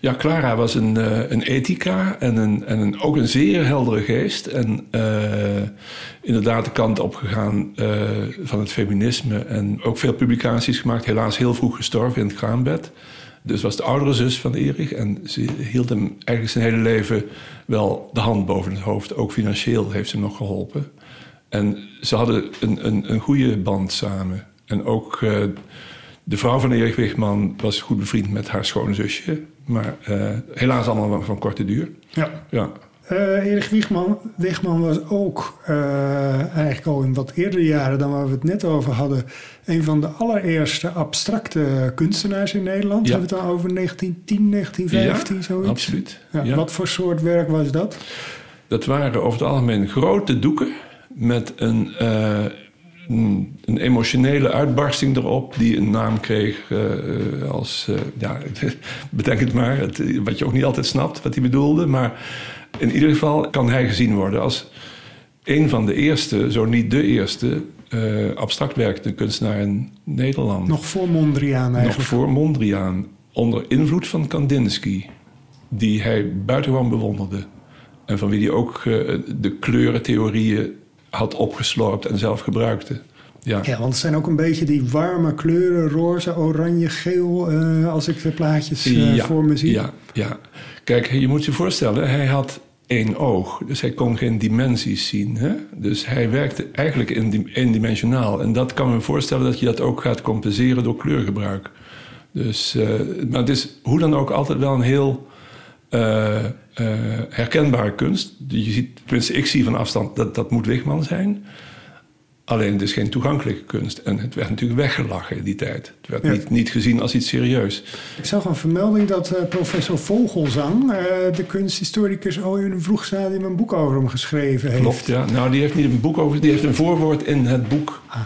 ja, Clara was een, uh, een ethica en, een, en een, ook een zeer heldere geest. En uh, inderdaad de kant opgegaan uh, van het feminisme. En ook veel publicaties gemaakt. Helaas heel vroeg gestorven in het kraambed. Dus was de oudere zus van Erich. En ze hield hem eigenlijk zijn hele leven wel de hand boven het hoofd. Ook financieel heeft ze nog geholpen. En ze hadden een, een, een goede band samen. En ook De vrouw van Erich Wichman was goed bevriend met haar schoonzusje. Maar uh, helaas allemaal van korte duur. Ja. ja. Uh, Erich Wichman, Wichman was ook uh, eigenlijk al in wat eerdere jaren dan waar we het net over hadden, een van de allereerste abstracte kunstenaars in Nederland. Ja. Hebben we het dan over 1910, 1915, ja, zoiets? Absoluut. Ja. Wat voor soort werk was dat? Dat waren over het algemeen grote doeken met een, een, een, emotionele uitbarsting erop, die een naam kreeg uh, als, uh, ja, bedenk het maar, het, wat je ook niet altijd snapt, wat hij bedoelde. Maar in ieder geval kan hij gezien worden als een van de eerste, zo niet de eerste, abstract werkende kunstenaar in Nederland. Nog voor Mondriaan eigenlijk? Nog voor Mondriaan, onder invloed van Kandinsky, die hij buitengewoon bewonderde. En van wie hij ook de kleurentheorieën had opgeslorpt en zelf gebruikte. Ja. ja, want het zijn ook een beetje die warme kleuren, roze, oranje, geel, uh, als ik de plaatjes uh, ja, voor me zie. Ja, ja. Kijk, je moet je voorstellen, hij had één oog, dus hij kon geen dimensies zien. Hè? Dus hij werkte eigenlijk eendimensionaal. En dat kan me voorstellen dat je dat ook gaat compenseren door kleurgebruik. Dus, uh, maar het is hoe dan ook altijd wel een heel uh, herkenbare kunst. Je ziet, tenminste, ik zie van afstand dat dat moet Wigman zijn. Alleen het is geen toegankelijke kunst. En het werd natuurlijk weggelachen in die tijd. Het werd ja. niet, niet gezien als iets serieus. Ik zag een vermelding dat uh, professor Vogelzang, uh, de kunsthistoricus, al in een vroeg stadium een boek over hem geschreven heeft. Klopt, ja. Nou, die heeft niet een boek over, die heeft een voorwoord in het boek ah.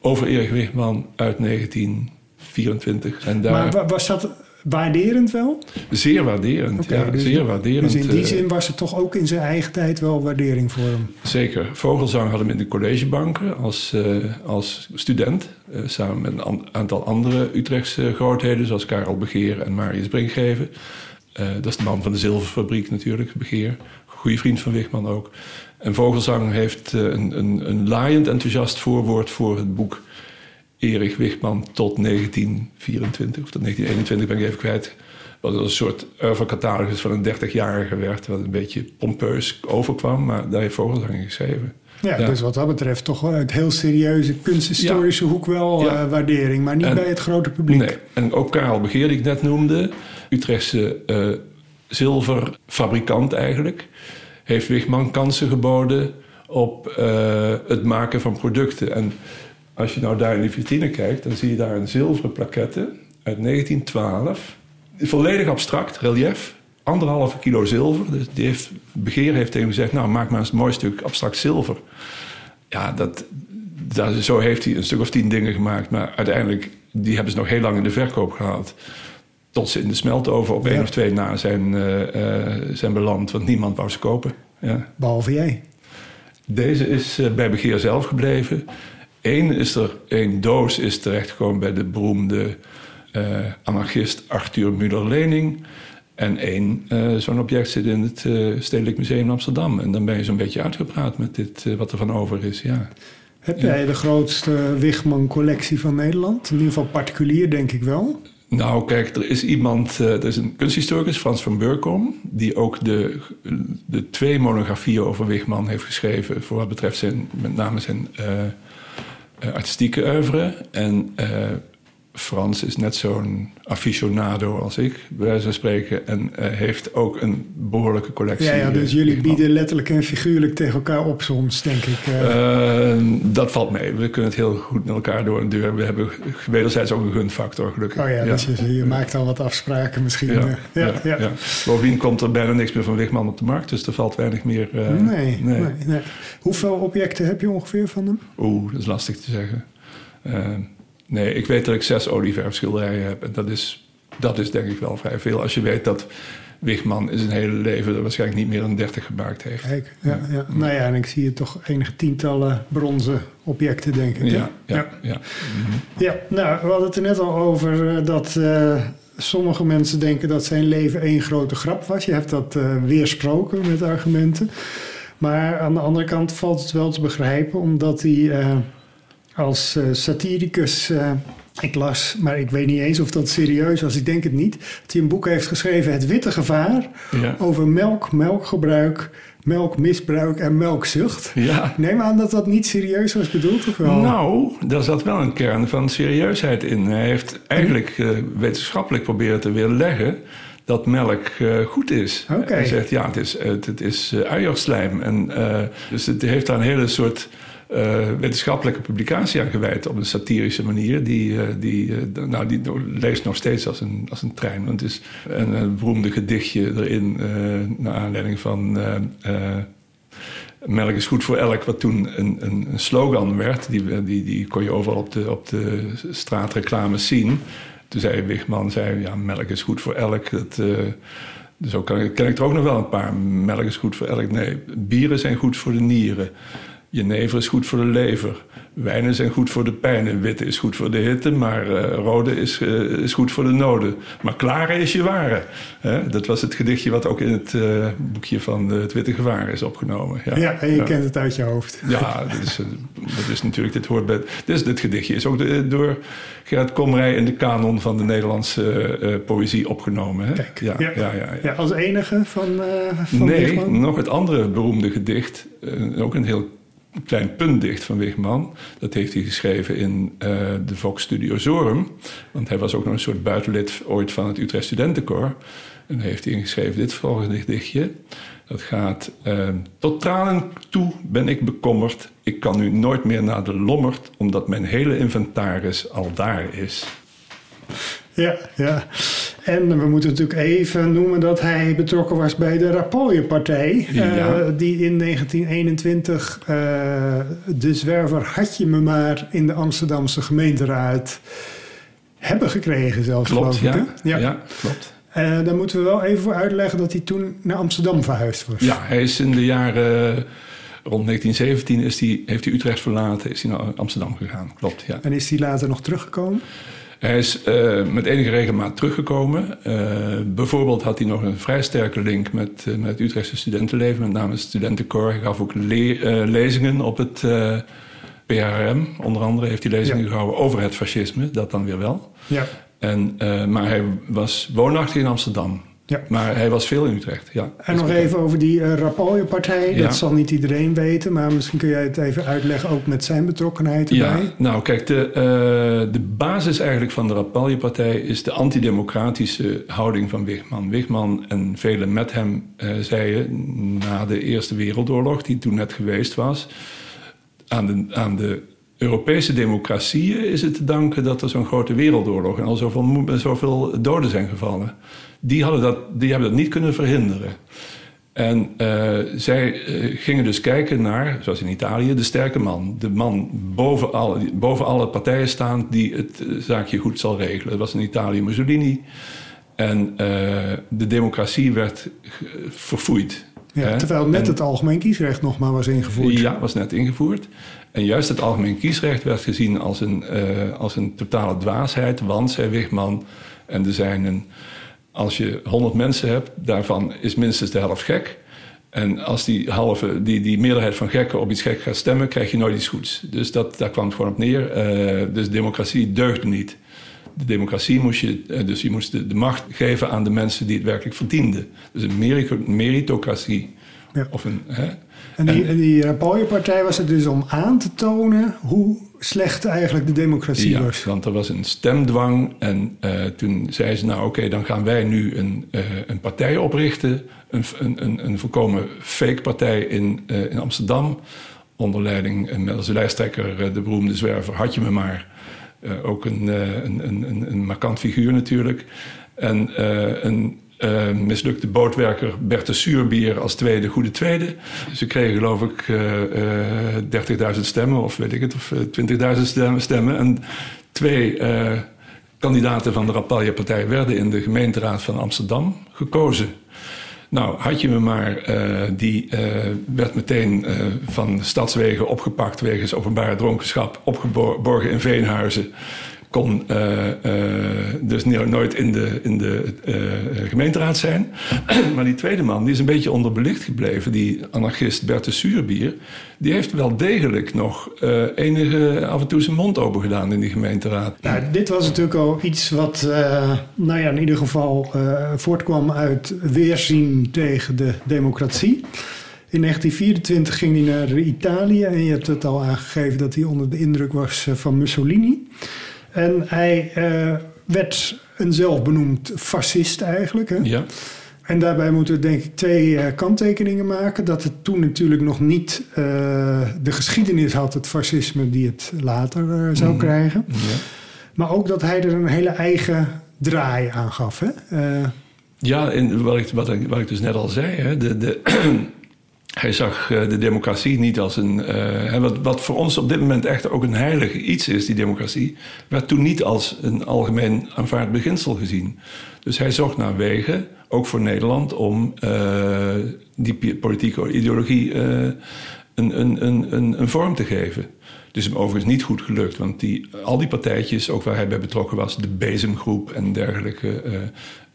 over Erich Wigman uit 1924. En daar... Maar was dat waarderend wel? Zeer waarderend, okay, ja. Dus, zeer waarderend. Dus in die zin was er toch ook in zijn eigen tijd wel waardering voor hem? Zeker. Vogelzang had hem in de collegebanken als, uh, als student. Uh, samen met een aantal andere Utrechtse grootheden... zoals Karel Begeer en Marius Brinkgeven. Uh, dat is de man van de zilverfabriek natuurlijk, Begeer. Goede vriend van Wigman ook. En Vogelzang heeft een, een, een laaiend enthousiast voorwoord voor het boek... Erich Wichman tot 1924 of tot 1921 ben ik even kwijt. Wat een soort oeuvrecatalogus van een 30-jarige werd, wat een beetje pompeus overkwam, maar daar heeft Vogelzang geschreven. Ja, ja, dus wat dat betreft toch wel uit heel serieuze kunsthistorische ja. hoek wel ja. uh, waardering, maar niet en, bij het grote publiek. Nee, en ook Karel Begeer, die ik net noemde, Utrechtse uh, zilverfabrikant eigenlijk, heeft Wichman kansen geboden op uh, het maken van producten. En als je nou daar in die vitrine kijkt, dan zie je daar een zilveren plaquette uit 1912. Volledig abstract, relief. Anderhalve kilo zilver. Dus die heeft, Begeer heeft tegen hem gezegd... nou, maak maar eens een mooi stuk abstract zilver. Ja, dat, dat, zo heeft hij een stuk of tien dingen gemaakt. Maar uiteindelijk, die hebben ze nog heel lang in de verkoop gehaald. Tot ze in de smeltoven op ja. één of twee na zijn, uh, uh, zijn beland. Want niemand wou ze kopen. Ja. Behalve jij. Deze is uh, bij Begeer zelf gebleven. Eén is er, één doos is terechtgekomen bij de beroemde uh, anarchist Arthur Müller-Lening. En één uh, zo'n object zit in het uh, Stedelijk Museum in Amsterdam. En dan ben je zo'n beetje uitgepraat met dit, wat er van over is, ja. Heb jij de grootste Wigman-collectie van Nederland? In ieder geval particulier, denk ik wel. Nou, kijk, er is iemand, er is een kunsthistoricus, Frans van Burkom, die ook de, de twee monografieën over Wigman heeft geschreven, voor wat betreft zijn, met name zijn artistieke oeuvre. En uh, Frans is net zo'n aficionado als ik, bij wijze van spreken. En uh, heeft ook een behoorlijke collectie. Ja, ja dus jullie bieden letterlijk en figuurlijk tegen elkaar op soms, denk ik. dat valt mee. We kunnen het heel goed met elkaar door een deur. We hebben wederzijds ook een gunfactor, gelukkig. Oh ja, ja. dus je, je, maakt al wat afspraken misschien. Ja, ja, ja, ja. Bovendien komt er bijna niks meer van Wigman op de markt. Dus er valt weinig meer... Nee, nee. nee, nee. Hoeveel objecten heb je ongeveer van hem? Oeh, dat is lastig te zeggen. Nee, ik weet dat ik zes olieverfschilderijen heb. En dat is, dat is denk ik wel vrij veel. Als je weet dat Wigman in zijn hele leven er waarschijnlijk niet meer dan 30 gemaakt heeft. Kijk, ja, ja. ja. Nou ja, en ik zie hier toch enige tientallen bronzen objecten, denk ik. Ja, ja, ja. Ja, mm-hmm. ja nou, we hadden het er net al over dat uh, sommige mensen denken dat zijn leven één grote grap was. Je hebt dat uh, weersproken met argumenten. Maar aan de andere kant valt het wel te begrijpen, omdat hij... Uh, als uh, satiricus uh, ik las, maar ik weet niet eens of dat serieus was. Ik denk het niet. Dat hij een boek heeft geschreven, Het Witte Gevaar. Ja. Over melk, melkgebruik, melkmisbruik en melkzucht. Ja. Ik neem aan dat dat niet serieus was bedoeld, of wel? Nou, daar zat wel een kern van serieusheid in. Hij heeft eigenlijk eh, wetenschappelijk proberen te weerleggen dat melk eh, goed is. Hij zegt, ja, het is, het, het is eh, uierslijm. En, eh, dus het heeft daar een hele soort eh, wetenschappelijke publicatie aan gewijd... op een satirische manier. Die, eh, die, eh, nou, die leest nog steeds als een, als een trein. Want het is een, een beroemde gedichtje erin... naar aanleiding van... Melk is goed voor elk, wat toen een, een, slogan werd. Die, die, die kon je overal op de, op de straatreclames zien. Toen zei Wigman, zei, ja, melk is goed voor elk. Dat, ook ken, ken ik er ook nog wel een paar. Melk is goed voor elk. Nee, bieren zijn goed voor de nieren. Jenever is goed voor de lever. Wijnen zijn goed voor de pijn. En witte is goed voor de hitte, maar eh, rode is, eh, is goed voor de noden. Maar klare is je ware. Hè? Dat was het gedichtje wat ook in het eh, boekje van Het Witte Gevaar is opgenomen. Ja, en je kent het uit je hoofd. Ja, dat is, dat is natuurlijk, dit hoort bij. Dus dit gedichtje is ook de- door Gerard Komrij in de kanon van de Nederlandse poëzie opgenomen. Hè? Kijk, ja, ja. Ja, ja, Ja, als enige van, van nee, nog het andere beroemde gedicht, ook een heel klein puntdicht van Wigman. Dat heeft hij geschreven in eh, de Vox Studio Zorum. Want hij was ook nog een soort buitenlid ooit van het Utrecht Studentenkoor. En heeft hij ingeschreven dit volgende gedichtje. Dat gaat... eh, Tot tranen toe ben ik bekommerd. Ik kan nu nooit meer naar de lommerd... omdat mijn hele inventaris al daar is. Ja, ja. En we moeten natuurlijk even noemen dat hij betrokken was bij de Rapooienpartij. Ja. eh, die in 1921 eh, de zwerver Had je me maar in de Amsterdamse gemeenteraad hebben gekregen zelfs. Klopt, geloof ik, ja? Ja, ja. klopt. Eh, dan moeten we wel even voor uitleggen dat hij toen naar Amsterdam verhuisd was. Ja, hij is in de jaren... Rond 1917 is heeft hij Utrecht verlaten, is hij naar Amsterdam gegaan. Klopt, ja. En is hij later nog teruggekomen? Hij is eh, met enige regelmaat teruggekomen. Eh, bijvoorbeeld had hij nog een vrij sterke link met, eh, met het Utrechtse studentenleven, met name het studentenkoor. Hij gaf ook le- lezingen op het PRM. Onder andere heeft hij lezingen Ja. gehouden over het fascisme, dat dan weer wel. Ja. En, maar hij was woonachtig in Amsterdam. Ja. Maar hij was veel in Utrecht, ja. En nog even over die uh, Rapooienpartij. Ja. Dat zal niet iedereen weten, maar misschien kun jij het even uitleggen, ook met zijn betrokkenheid erbij. Ja, nou kijk, de, eh, de basis eigenlijk van de Rapalje-partij is de antidemocratische houding van Wigman. Wigman en velen met hem eh, zeiden na de Eerste Wereldoorlog, die toen net geweest was, aan de, aan de Europese democratieën is het te danken dat er zo'n grote wereldoorlog en al zoveel, zoveel doden zijn gevallen. Die, hadden dat, die hebben dat niet kunnen verhinderen. En eh, zij eh, gingen dus kijken naar, zoals in Italië, de sterke man. De man boven alle, boven alle partijen staand die het eh, zaakje goed zal regelen. Dat was in Italië Mussolini. En de democratie werd verfoeid. Ja, terwijl net En- het algemeen kiesrecht nog maar was ingevoerd. ja, was net ingevoerd. En juist het algemeen kiesrecht werd gezien als een, eh, als een totale dwaasheid. Want, zei Wigman, en er zijn een, als je 100 mensen hebt, daarvan is minstens de helft gek. En als die, halve, die, die meerderheid van gekken op iets gek gaat stemmen, krijg je nooit iets goeds. Dus dat, daar kwam het gewoon op neer. Eh, dus democratie deugde niet. De democratie moest je, eh, dus je moest de, de macht geven aan de mensen die het werkelijk verdienden. Dus een meri- meritocratie. Ja. Of een, hè? En die, en die Rapooienpartij was er dus om aan te tonen hoe slecht eigenlijk de democratie Ja, was. want er was een stemdwang. En eh, toen zei ze, nou oké, dan gaan wij nu een, eh, een partij oprichten. Een, een, een, een volkomen fake partij in, eh, in Amsterdam. Onder leiding, en met als lijsttrekker eh, de beroemde zwerver Had je me maar. Eh, ook een, eh, een, een, een, een markant figuur natuurlijk. En eh, een mislukte bootwerker Bertus Suurbier als tweede, goede tweede. Ze kregen geloof ik eh, eh, 30.000 stemmen of weet ik het, of eh, 20.000 stemmen-. En twee kandidaten van de Rapalje-partij werden in de gemeenteraad van Amsterdam gekozen. Nou, had je me maar, eh, die eh, werd meteen eh, van stadswegen opgepakt wegens openbare dronkenschap, opgeborgen in Veenhuizen. Kon eh, eh, dus nooit in de, in de uh, gemeenteraad zijn. maar die tweede man, die is een beetje onderbelicht gebleven. Die anarchist Bertus Suurbier. Die heeft wel degelijk nog uh, enige af en toe zijn mond open gedaan in die gemeenteraad. Nou, dit was natuurlijk al iets wat, nou ja, in ieder geval voortkwam uit weerzien tegen de democratie. In 1924 ging hij naar Italië en je hebt het al aangegeven dat hij onder de indruk was van Mussolini. En hij uh, werd een zelfbenoemd fascist eigenlijk. Hè? Ja. En daarbij moeten we denk ik twee uh, kanttekeningen maken. Dat het toen natuurlijk nog niet uh, de geschiedenis had, het fascisme, die het later zou mm. krijgen. Ja. Maar ook dat hij er een hele eigen draai aan gaf. Hè? ja, en wat ik, wat, ik, wat ik dus net al zei, hè, de, de Hij zag eh, de democratie niet als een. Uh, wat, wat, voor ons op dit moment echt ook een heilig iets is, die democratie, werd toen niet als een algemeen aanvaard beginsel gezien. Dus hij zocht naar wegen, ook voor Nederland, om uh, die politieke ideologie een, een, een, een vorm te geven. Het is hem overigens niet goed gelukt, want die, al die partijtjes, ook waar hij bij betrokken was, de bezemgroep en dergelijke,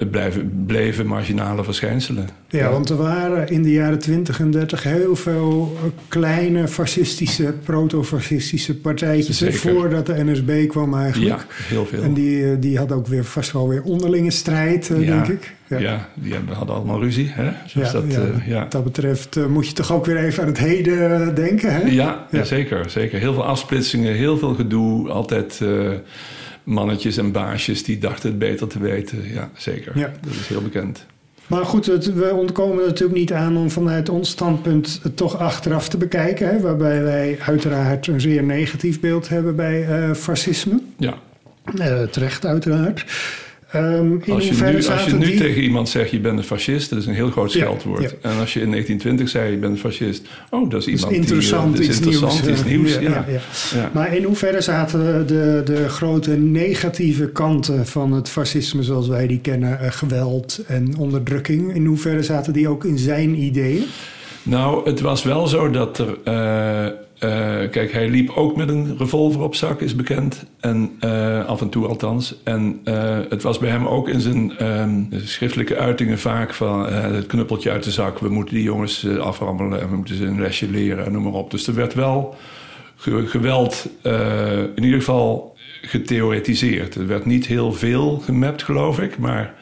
het blijven, bleven marginale verschijnselen. Ja, want er waren in de jaren 20 en 30 heel veel kleine fascistische, proto-fascistische partijtjes. Zeker. Voordat de NSB kwam eigenlijk. Ja, heel veel. En die, eh, die had ook weer vast wel weer onderlinge strijd, eh, ja, denk ik. Ja. ja, die hadden allemaal ruzie. Hè? Dus ja, dat, ja, uh, ja. Wat dat betreft uh, moet je toch ook weer even aan het heden denken. Hè? Ja, ja. zeker, zeker. Heel veel afsplitsingen, heel veel gedoe. Altijd mannetjes en baasjes die dachten het beter te weten. Ja, zeker. Ja. Dat is heel bekend. Maar goed, het, we ontkomen natuurlijk niet aan om vanuit ons standpunt het toch achteraf te bekijken. Hè, waarbij wij uiteraard een zeer negatief beeld hebben bij uh, fascisme. Ja. Uh, terecht, uiteraard. Um, als je nu, als je nu tegen iemand zegt je bent een fascist, dat is een heel groot scheldwoord. Ja, ja. En als je in 1920 zei je bent een fascist, oh dat is iemand is interessant, die, uh, iets interessant, nieuws. Iets nieuws ja, Maar in hoeverre zaten de, de grote negatieve kanten van het fascisme zoals wij die kennen, uh, geweld en onderdrukking, in hoeverre zaten die ook in zijn ideeën? Nou, het was wel zo dat er uh, kijk, hij liep ook met een revolver op zak, is bekend. En uh, af en toe althans. En uh, het was bij hem ook in zijn um, schriftelijke uitingen vaak van het knuppeltje uit de zak. We moeten die jongens aframmelen en we moeten ze een lesje leren en noem maar op. Dus er werd wel ge geweld in ieder geval getheoretiseerd. Er werd niet heel veel gemapt, geloof ik. Maar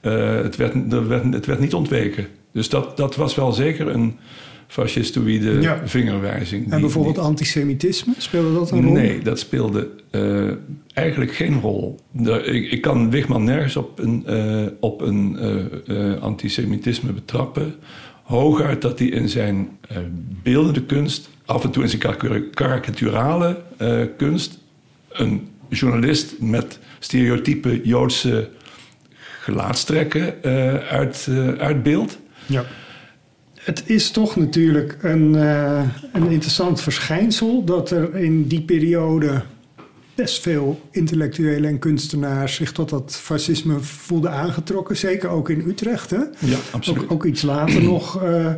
het, werd, er werd, het werd niet ontweken. Dus dat, dat was wel zeker een fascistoïde ja. vingerwijzing. En bijvoorbeeld antisemitisme, speelde dat een rol? Nee, dat speelde uh, eigenlijk geen rol. De, ik, ik, kan Wigman nergens op een, uh, op een uh, antisemitisme betrappen. Hooguit dat hij in zijn beeldende kunst, af en toe in zijn karikaturale kunst, een journalist met stereotype Joodse gelaatstrekken uit, uitbeeldt. Ja het is toch natuurlijk een, uh, een interessant verschijnsel dat er in die periode best veel intellectuelen en kunstenaars zich tot dat fascisme voelden aangetrokken. Zeker ook in Utrecht. Hè? Ja, absoluut. Ook, ook iets later nog. Uh,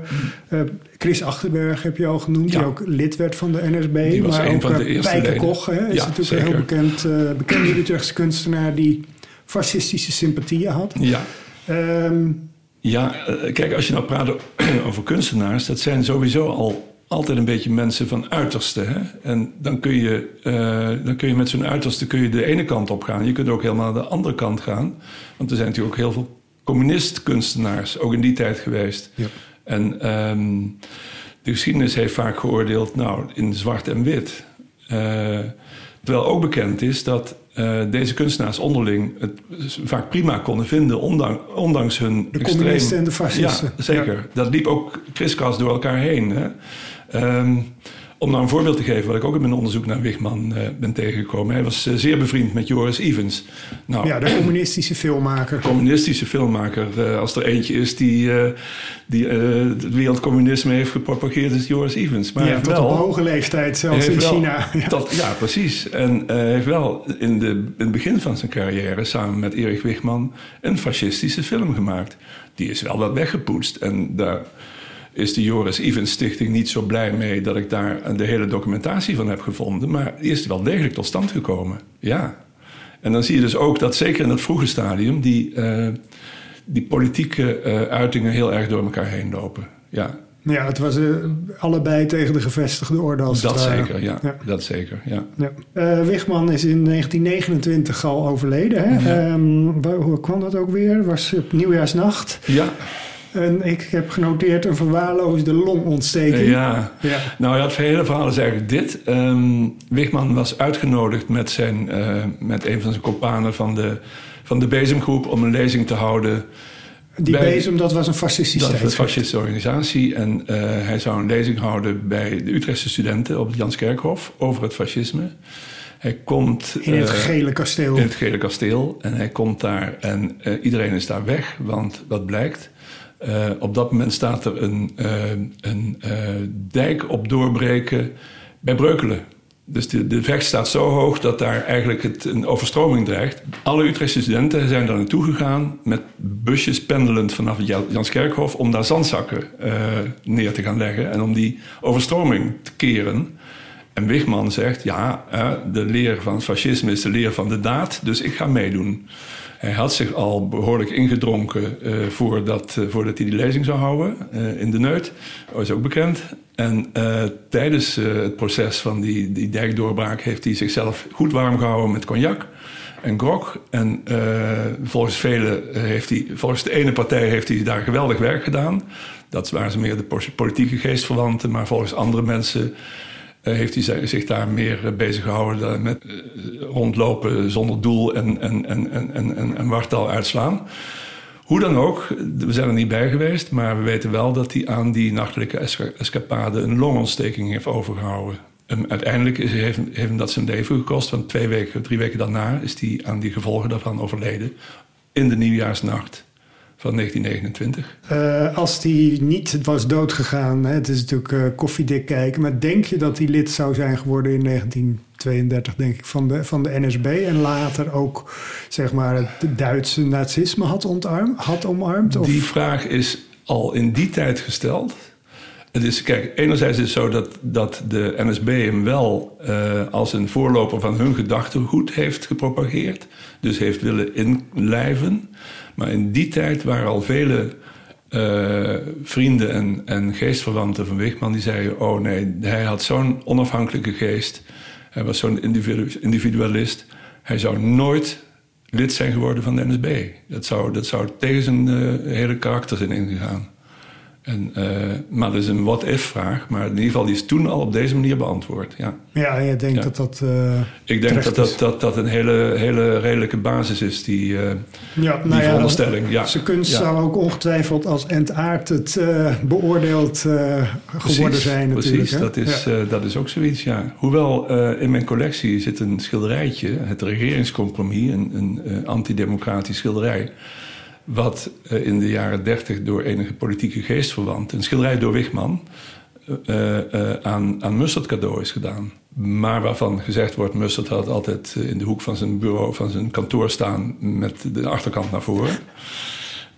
uh, Chris Achterberg heb je al genoemd, ja. die ook lid werd van de NSB. Die was maar een ook van de eerste Pijke leden. Koch hè, is Ja, natuurlijk zeker. een heel bekend, uh, bekende Utrechtse kunstenaar die fascistische sympathieën had. Ja. Um, Ja, eh, kijk, als je nou praat over kunstenaars, dat zijn sowieso al altijd een beetje mensen van uiterste. Hè? En dan kun je, uh, dan kun je met zo'n uiterste kun je de ene kant op gaan. Je kunt ook helemaal naar de andere kant gaan. Want er zijn natuurlijk ook heel veel communist-kunstenaars, ook in die tijd geweest. Ja. En um, de geschiedenis heeft vaak geoordeeld, nou, in zwart en wit. Uh, terwijl ook bekend is dat uh, deze kunstenaars onderling het vaak prima konden vinden, ondanks, ondanks hun de extreem... communisten en de fascisten. Ja, zeker. Ja. Dat liep ook kriskras door elkaar heen. Hè? Um, om nou een voorbeeld te geven, wat ik ook in mijn onderzoek naar Wigman uh, ben tegengekomen. Hij was uh, zeer bevriend met Joris Evans. Nou, ja, de communistische filmmaker. Communistische filmmaker. Uh, als er eentje is die, die het wereldcommunisme heeft gepropageerd, is Joris Evans. Maar ja, heeft tot wel, op hoge leeftijd, zelfs in wel, China. Ja. Tot, ja, precies. En hij heeft wel in, de, in het begin van zijn carrière samen met Erich Wigman een fascistische film gemaakt. Die is wel wat weggepoetst en daar is de Joris Evans Stichting niet zo blij mee dat ik daar de hele documentatie van heb gevonden. Maar die is wel degelijk tot stand gekomen. Ja. En dan zie je dus ook dat zeker in het vroege stadium die, uh, die politieke uh, uitingen heel erg door elkaar heen lopen. Ja. Ja, het was uh, allebei tegen de gevestigde orde als Dat het zeker, ja. ja. Dat zeker, ja. ja. Wichman is in 1929 al overleden. Hè? Ja. Um, hoe kwam dat ook weer? Was op nieuwjaarsnacht? Ja. En ik heb genoteerd een verwaarloosde longontsteking. Ja. ja. Nou ja, het hele verhaal is eigenlijk dit. Um, Wigman was uitgenodigd met, zijn, uh, met een van zijn kompanen van de, van de Bezemgroep... om een lezing te houden... Die bij, Bezem, dat was een fascistische Dat was een fascistische organisatie. En uh, hij zou een lezing houden bij de Utrechtse studenten op het Janskerkhof... over het fascisme. Hij komt... In het uh, gele kasteel. In het gele kasteel. En hij komt daar en iedereen is daar weg. Want wat blijkt... Uh, op dat moment staat er een, uh, een uh, dijk op doorbreken bij Breukelen. Dus de, de vecht staat zo hoog dat daar eigenlijk het, een overstroming dreigt. Alle Utrechtse studenten zijn daar naartoe gegaan met busjes pendelend vanaf Janskerkhof om daar zandzakken neer te gaan leggen en om die overstroming te keren. En Wigman zegt: Ja, de leer van fascisme is de leer van de daad, dus ik ga meedoen. Hij had zich al behoorlijk ingedronken uh, voordat, uh, voordat hij die lezing zou houden uh, in de Neut. Dat is ook bekend. En tijdens het proces van die, die dijkdoorbraak heeft hij zichzelf goed warm gehouden met cognac en grog. En volgens velen heeft hij, volgens de ene partij heeft hij daar geweldig werk gedaan. Dat waren ze meer de politieke geestverwanten, maar volgens andere mensen heeft hij zich daar meer bezig gehouden met rondlopen zonder doel en, en, en, en, en, en wartaal uitslaan. Hoe dan ook, we zijn er niet bij geweest, maar we weten wel dat hij aan die nachtelijke escapade een longontsteking heeft overgehouden. En uiteindelijk heeft, heeft hem dat zijn leven gekost, want twee weken, drie weken daarna is hij aan die gevolgen daarvan overleden. In de nieuwjaarsnacht van 1929. Uh, als die niet was doodgegaan, hè, het is natuurlijk uh, koffiedik kijken, maar denk je dat hij lid zou zijn geworden in 1932, denk ik, van de, van de NSB en later ook zeg maar het Duitse nazisme had, ontarmd, had omarmd? Of? Die vraag is al in die tijd gesteld. Het is, kijk, enerzijds is het zo dat, dat de NSB hem wel uh, als een voorloper van hun gedachtegoed heeft gepropageerd. Dus heeft willen inlijven. Maar in die tijd waren al vele uh, vrienden en, en geestverwanten van Wigman die zeiden: Oh nee, hij had zo'n onafhankelijke geest. Hij was zo'n individualist. Hij zou nooit lid zijn geworden van de NSB. Dat zou, dat zou tegen zijn uh, hele karakter zijn ingegaan. En, uh, maar dat is een what-if-vraag. Maar in ieder geval, die is toen al op deze manier beantwoord. Ja, ja je denkt ja. dat dat. Uh, Ik denk dat dat, dat dat een hele, hele redelijke basis is, die, uh, ja, die nou veronderstelling. Ja, zijn kunst zou ook ongetwijfeld als entaardend beoordeeld geworden zijn, natuurlijk. Precies, dat is, dat is ook zoiets, ja. Hoewel in mijn collectie zit een schilderijtje, het regeringscompromis, een, een antidemocratisch schilderij wat uh, in de jaren dertig door enige politieke geestverwant, een schilderij door Wigman, uh, uh, aan, aan Mustard cadeau is gedaan. Maar waarvan gezegd wordt, Mustard had altijd in de hoek van zijn bureau, van zijn kantoor staan met de achterkant naar voren.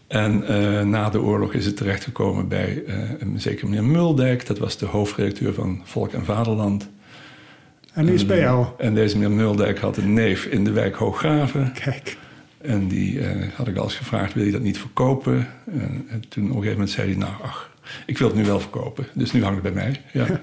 En na de oorlog is het terechtgekomen bij een zeker meneer Muldijk. Dat was de hoofdredacteur van Volk en Vaderland. En die is bij jou? En deze meneer Muldijk had een neef in de wijk Hooggraven. Kijk. En die uh, had ik al eens gevraagd, wil je dat niet verkopen? Uh, en toen op een gegeven moment zei hij, nou ach, ik wil het nu wel verkopen. Dus nu hangt het bij mij, ja.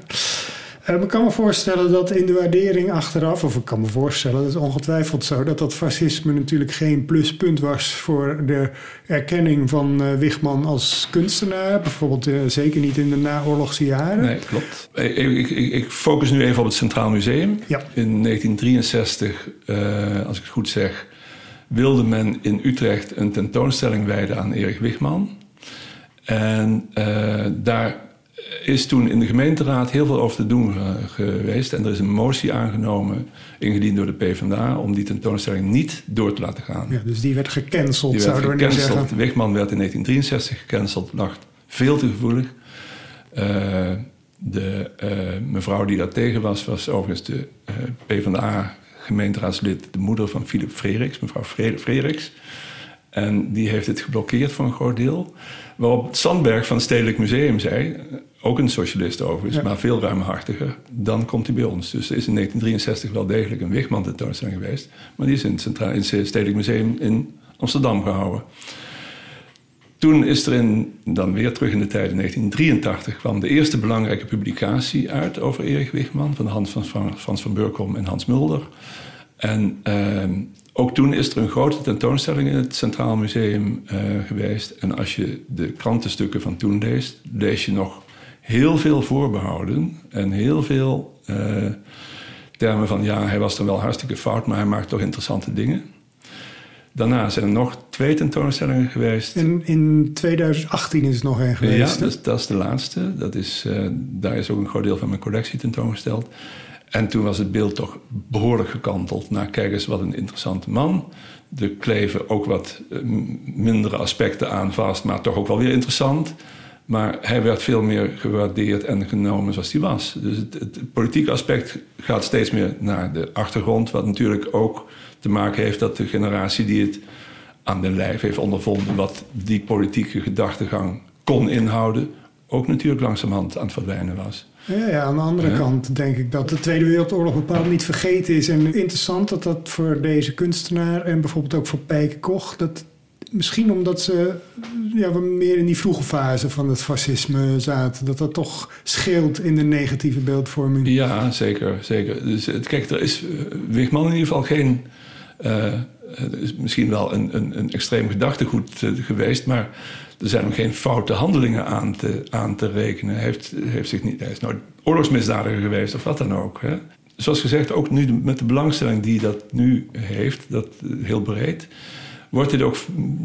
Uh, ik kan me voorstellen dat in de waardering achteraf, of ik kan me voorstellen, dat is ongetwijfeld zo, dat dat fascisme natuurlijk geen pluspunt was voor de erkenning van Wigman als kunstenaar. Bijvoorbeeld zeker niet in de naoorlogse jaren. Nee, klopt. Ik, ik, ik, focus nu even op het Centraal Museum. Ja. In 1963, als ik het goed zeg wilde men in Utrecht een tentoonstelling wijden aan Erik Wigman. En uh, daar is toen in de gemeenteraad heel veel over te doen geweest. En er is een motie aangenomen, ingediend door de PvdA, om die tentoonstelling niet door te laten gaan. Ja, dus die werd gecanceld, die werd zouden gecanceld. Wigman werd in 1963 gecanceld, lag veel te gevoelig. Uh, de uh, mevrouw die daar tegen was, was overigens de PvdA gemeenteraadslid, de moeder van Philip Frederiks, mevrouw Frederiks. En die heeft het geblokkeerd voor een groot deel. Waarop Sandberg van het Stedelijk Museum zei, ook een socialist overigens, Ja. maar veel ruimhartiger, dan komt hij bij ons. Dus er is in 1963 wel degelijk een Wigman tentoonstelling geweest. Maar die is in het, Centraal, in het Stedelijk Museum in Amsterdam gehouden. Toen is er in, dan weer terug in de tijd, in 1983, kwam de eerste belangrijke publicatie uit over Erich Wigman van de hand van Fran- Frans van en Hans Mulder. En ehm, ook toen is er een grote tentoonstelling in het Centraal Museum eh, geweest. En als je de krantenstukken van toen leest, lees je nog heel veel voorbehouden en heel veel eh, termen van ja, hij was dan wel hartstikke fout, maar hij maakt toch interessante dingen. Daarna zijn er nog twee tentoonstellingen geweest. En in 2018 is het nog een geweest. Ja, dat is, dat is de laatste. Dat is, eh, daar is ook een groot deel van mijn collectie tentoongesteld. En toen was het beeld toch behoorlijk gekanteld naar... kijk eens wat een interessante man. Er kleven ook wat eh, mindere aspecten aan vast... maar toch ook wel weer interessant. Maar hij werd veel meer gewaardeerd en genomen zoals hij was. Dus het, het politieke aspect gaat steeds meer naar de achtergrond... wat natuurlijk ook te maken heeft dat de generatie die het aan de lijf heeft ondervonden... wat die politieke gedachtegang kon inhouden... ook natuurlijk langzamerhand aan het verdwijnen was. Ja, ja, aan de andere Ja. kant denk ik dat de Tweede Wereldoorlog bepaald niet vergeten is. En interessant dat dat voor deze kunstenaar en bijvoorbeeld ook voor Pijke Koch... Dat misschien omdat ze ja, meer in die vroege fase van het fascisme zaten... dat dat toch scheelt in de negatieve beeldvorming. Ja, zeker. zeker. Dus, het- kijk, er is eh, Wigman in ieder geval geen... eh, er is misschien wel een, een, een extreem gedachtegoed eh, geweest... maar er zijn ook geen foute handelingen aan te, aan te rekenen. Hij, heeft, heeft zich niet, hij is nooit oorlogsmisdadiger geweest of wat dan ook. Hè. Zoals gezegd, ook nu met de belangstelling die dat nu heeft... dat eh, heel breed... wordt dit, ook,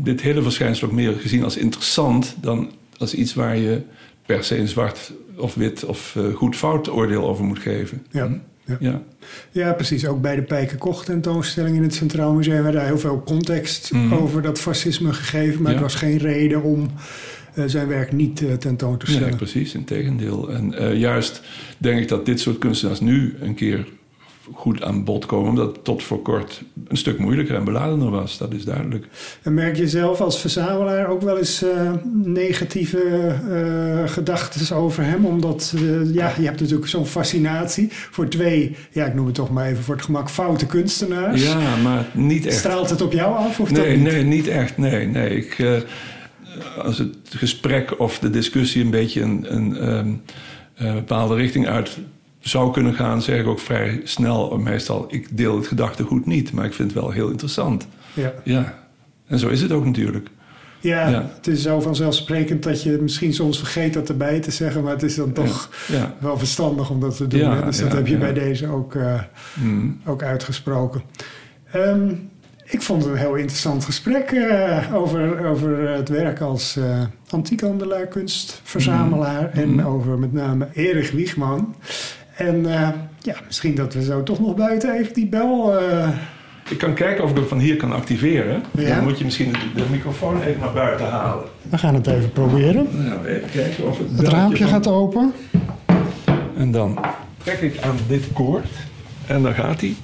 dit hele verschijnsel ook meer gezien als interessant... dan als iets waar je per se een zwart of wit of eh, goed-fout oordeel over moet geven. Ja, Hm? Ja. ja. Ja, precies. Ook bij de Pijke Koch tentoonstelling in het Centraal Museum... werd daar heel veel context Mhm. over dat fascisme gegeven... maar Ja. het was geen reden om eh, zijn werk niet eh, tentoon te stellen. Nee, precies, in tegendeel. En eh, juist denk ik dat dit soort kunstenaars nu een keer goed aan bod komen... omdat het tot voor kort een stuk moeilijker en beladener was. Dat is duidelijk. En merk je zelf als verzamelaar ook wel eens eh, negatieve eh gedachten over hem? Omdat eh, ja, je hebt natuurlijk zo'n fascinatie voor twee, ja, ik noem het toch maar even voor het gemak, foute kunstenaars. Ja, maar niet echt. Straalt het op jou af of Nee, niet? nee, niet echt. Nee, nee. Ik, als het gesprek of de discussie een beetje een, een ehm, eh, bepaalde richting uit zou kunnen gaan, zeg ik ook vrij snel, meestal, ik deel het gedachtegoed niet, maar ik vind het wel heel interessant. Ja. Ja, en zo is het ook natuurlijk. Ja, Ja. het is zo vanzelfsprekend dat je misschien soms vergeet dat erbij te zeggen, maar het is dan toch Ja. wel verstandig om dat te doen. Ja, hè? Dus dat heb je bij deze ook, eh, Mm. ook uitgesproken. Ehm, ik vond het een heel interessant gesprek eh, over, over het werk als eh antiekhandelaar, kunstverzamelaar Mhm. en over met name Erich Wiegman. En eh, ja, misschien dat we zo toch nog buiten even die bel. eh, Ik kan kijken of ik hem van hier kan activeren. Ja. Dan moet je misschien de, de microfoon even naar buiten halen. we gaan het even proberen. We even kijken of het, Het raampje van- gaat open. En dan trek ik aan dit koord. En dan gaat hij.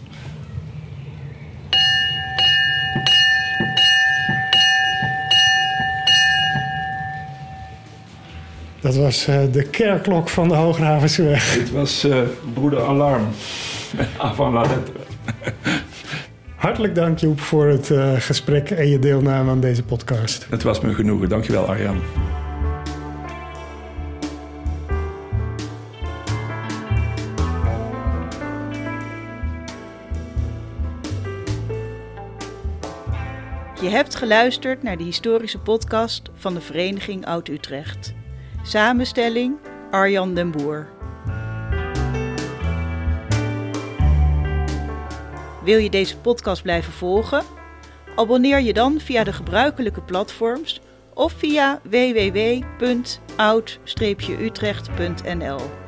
Dat was eh, de kerkklok van de Hoogravensweg. Dit was eh, broeder Alarm. Avant la lettre. Hartelijk dank Joep voor het eh, gesprek en je deelname aan deze podcast. Het was me genoegen. Dankjewel Arjan. Je hebt geluisterd naar de historische podcast van de Vereniging Oud-Utrecht. Samenstelling Arjan den Boer. Wil je deze podcast blijven volgen? Abonneer je dan via de gebruikelijke platforms of via www.oud-utrecht.nl.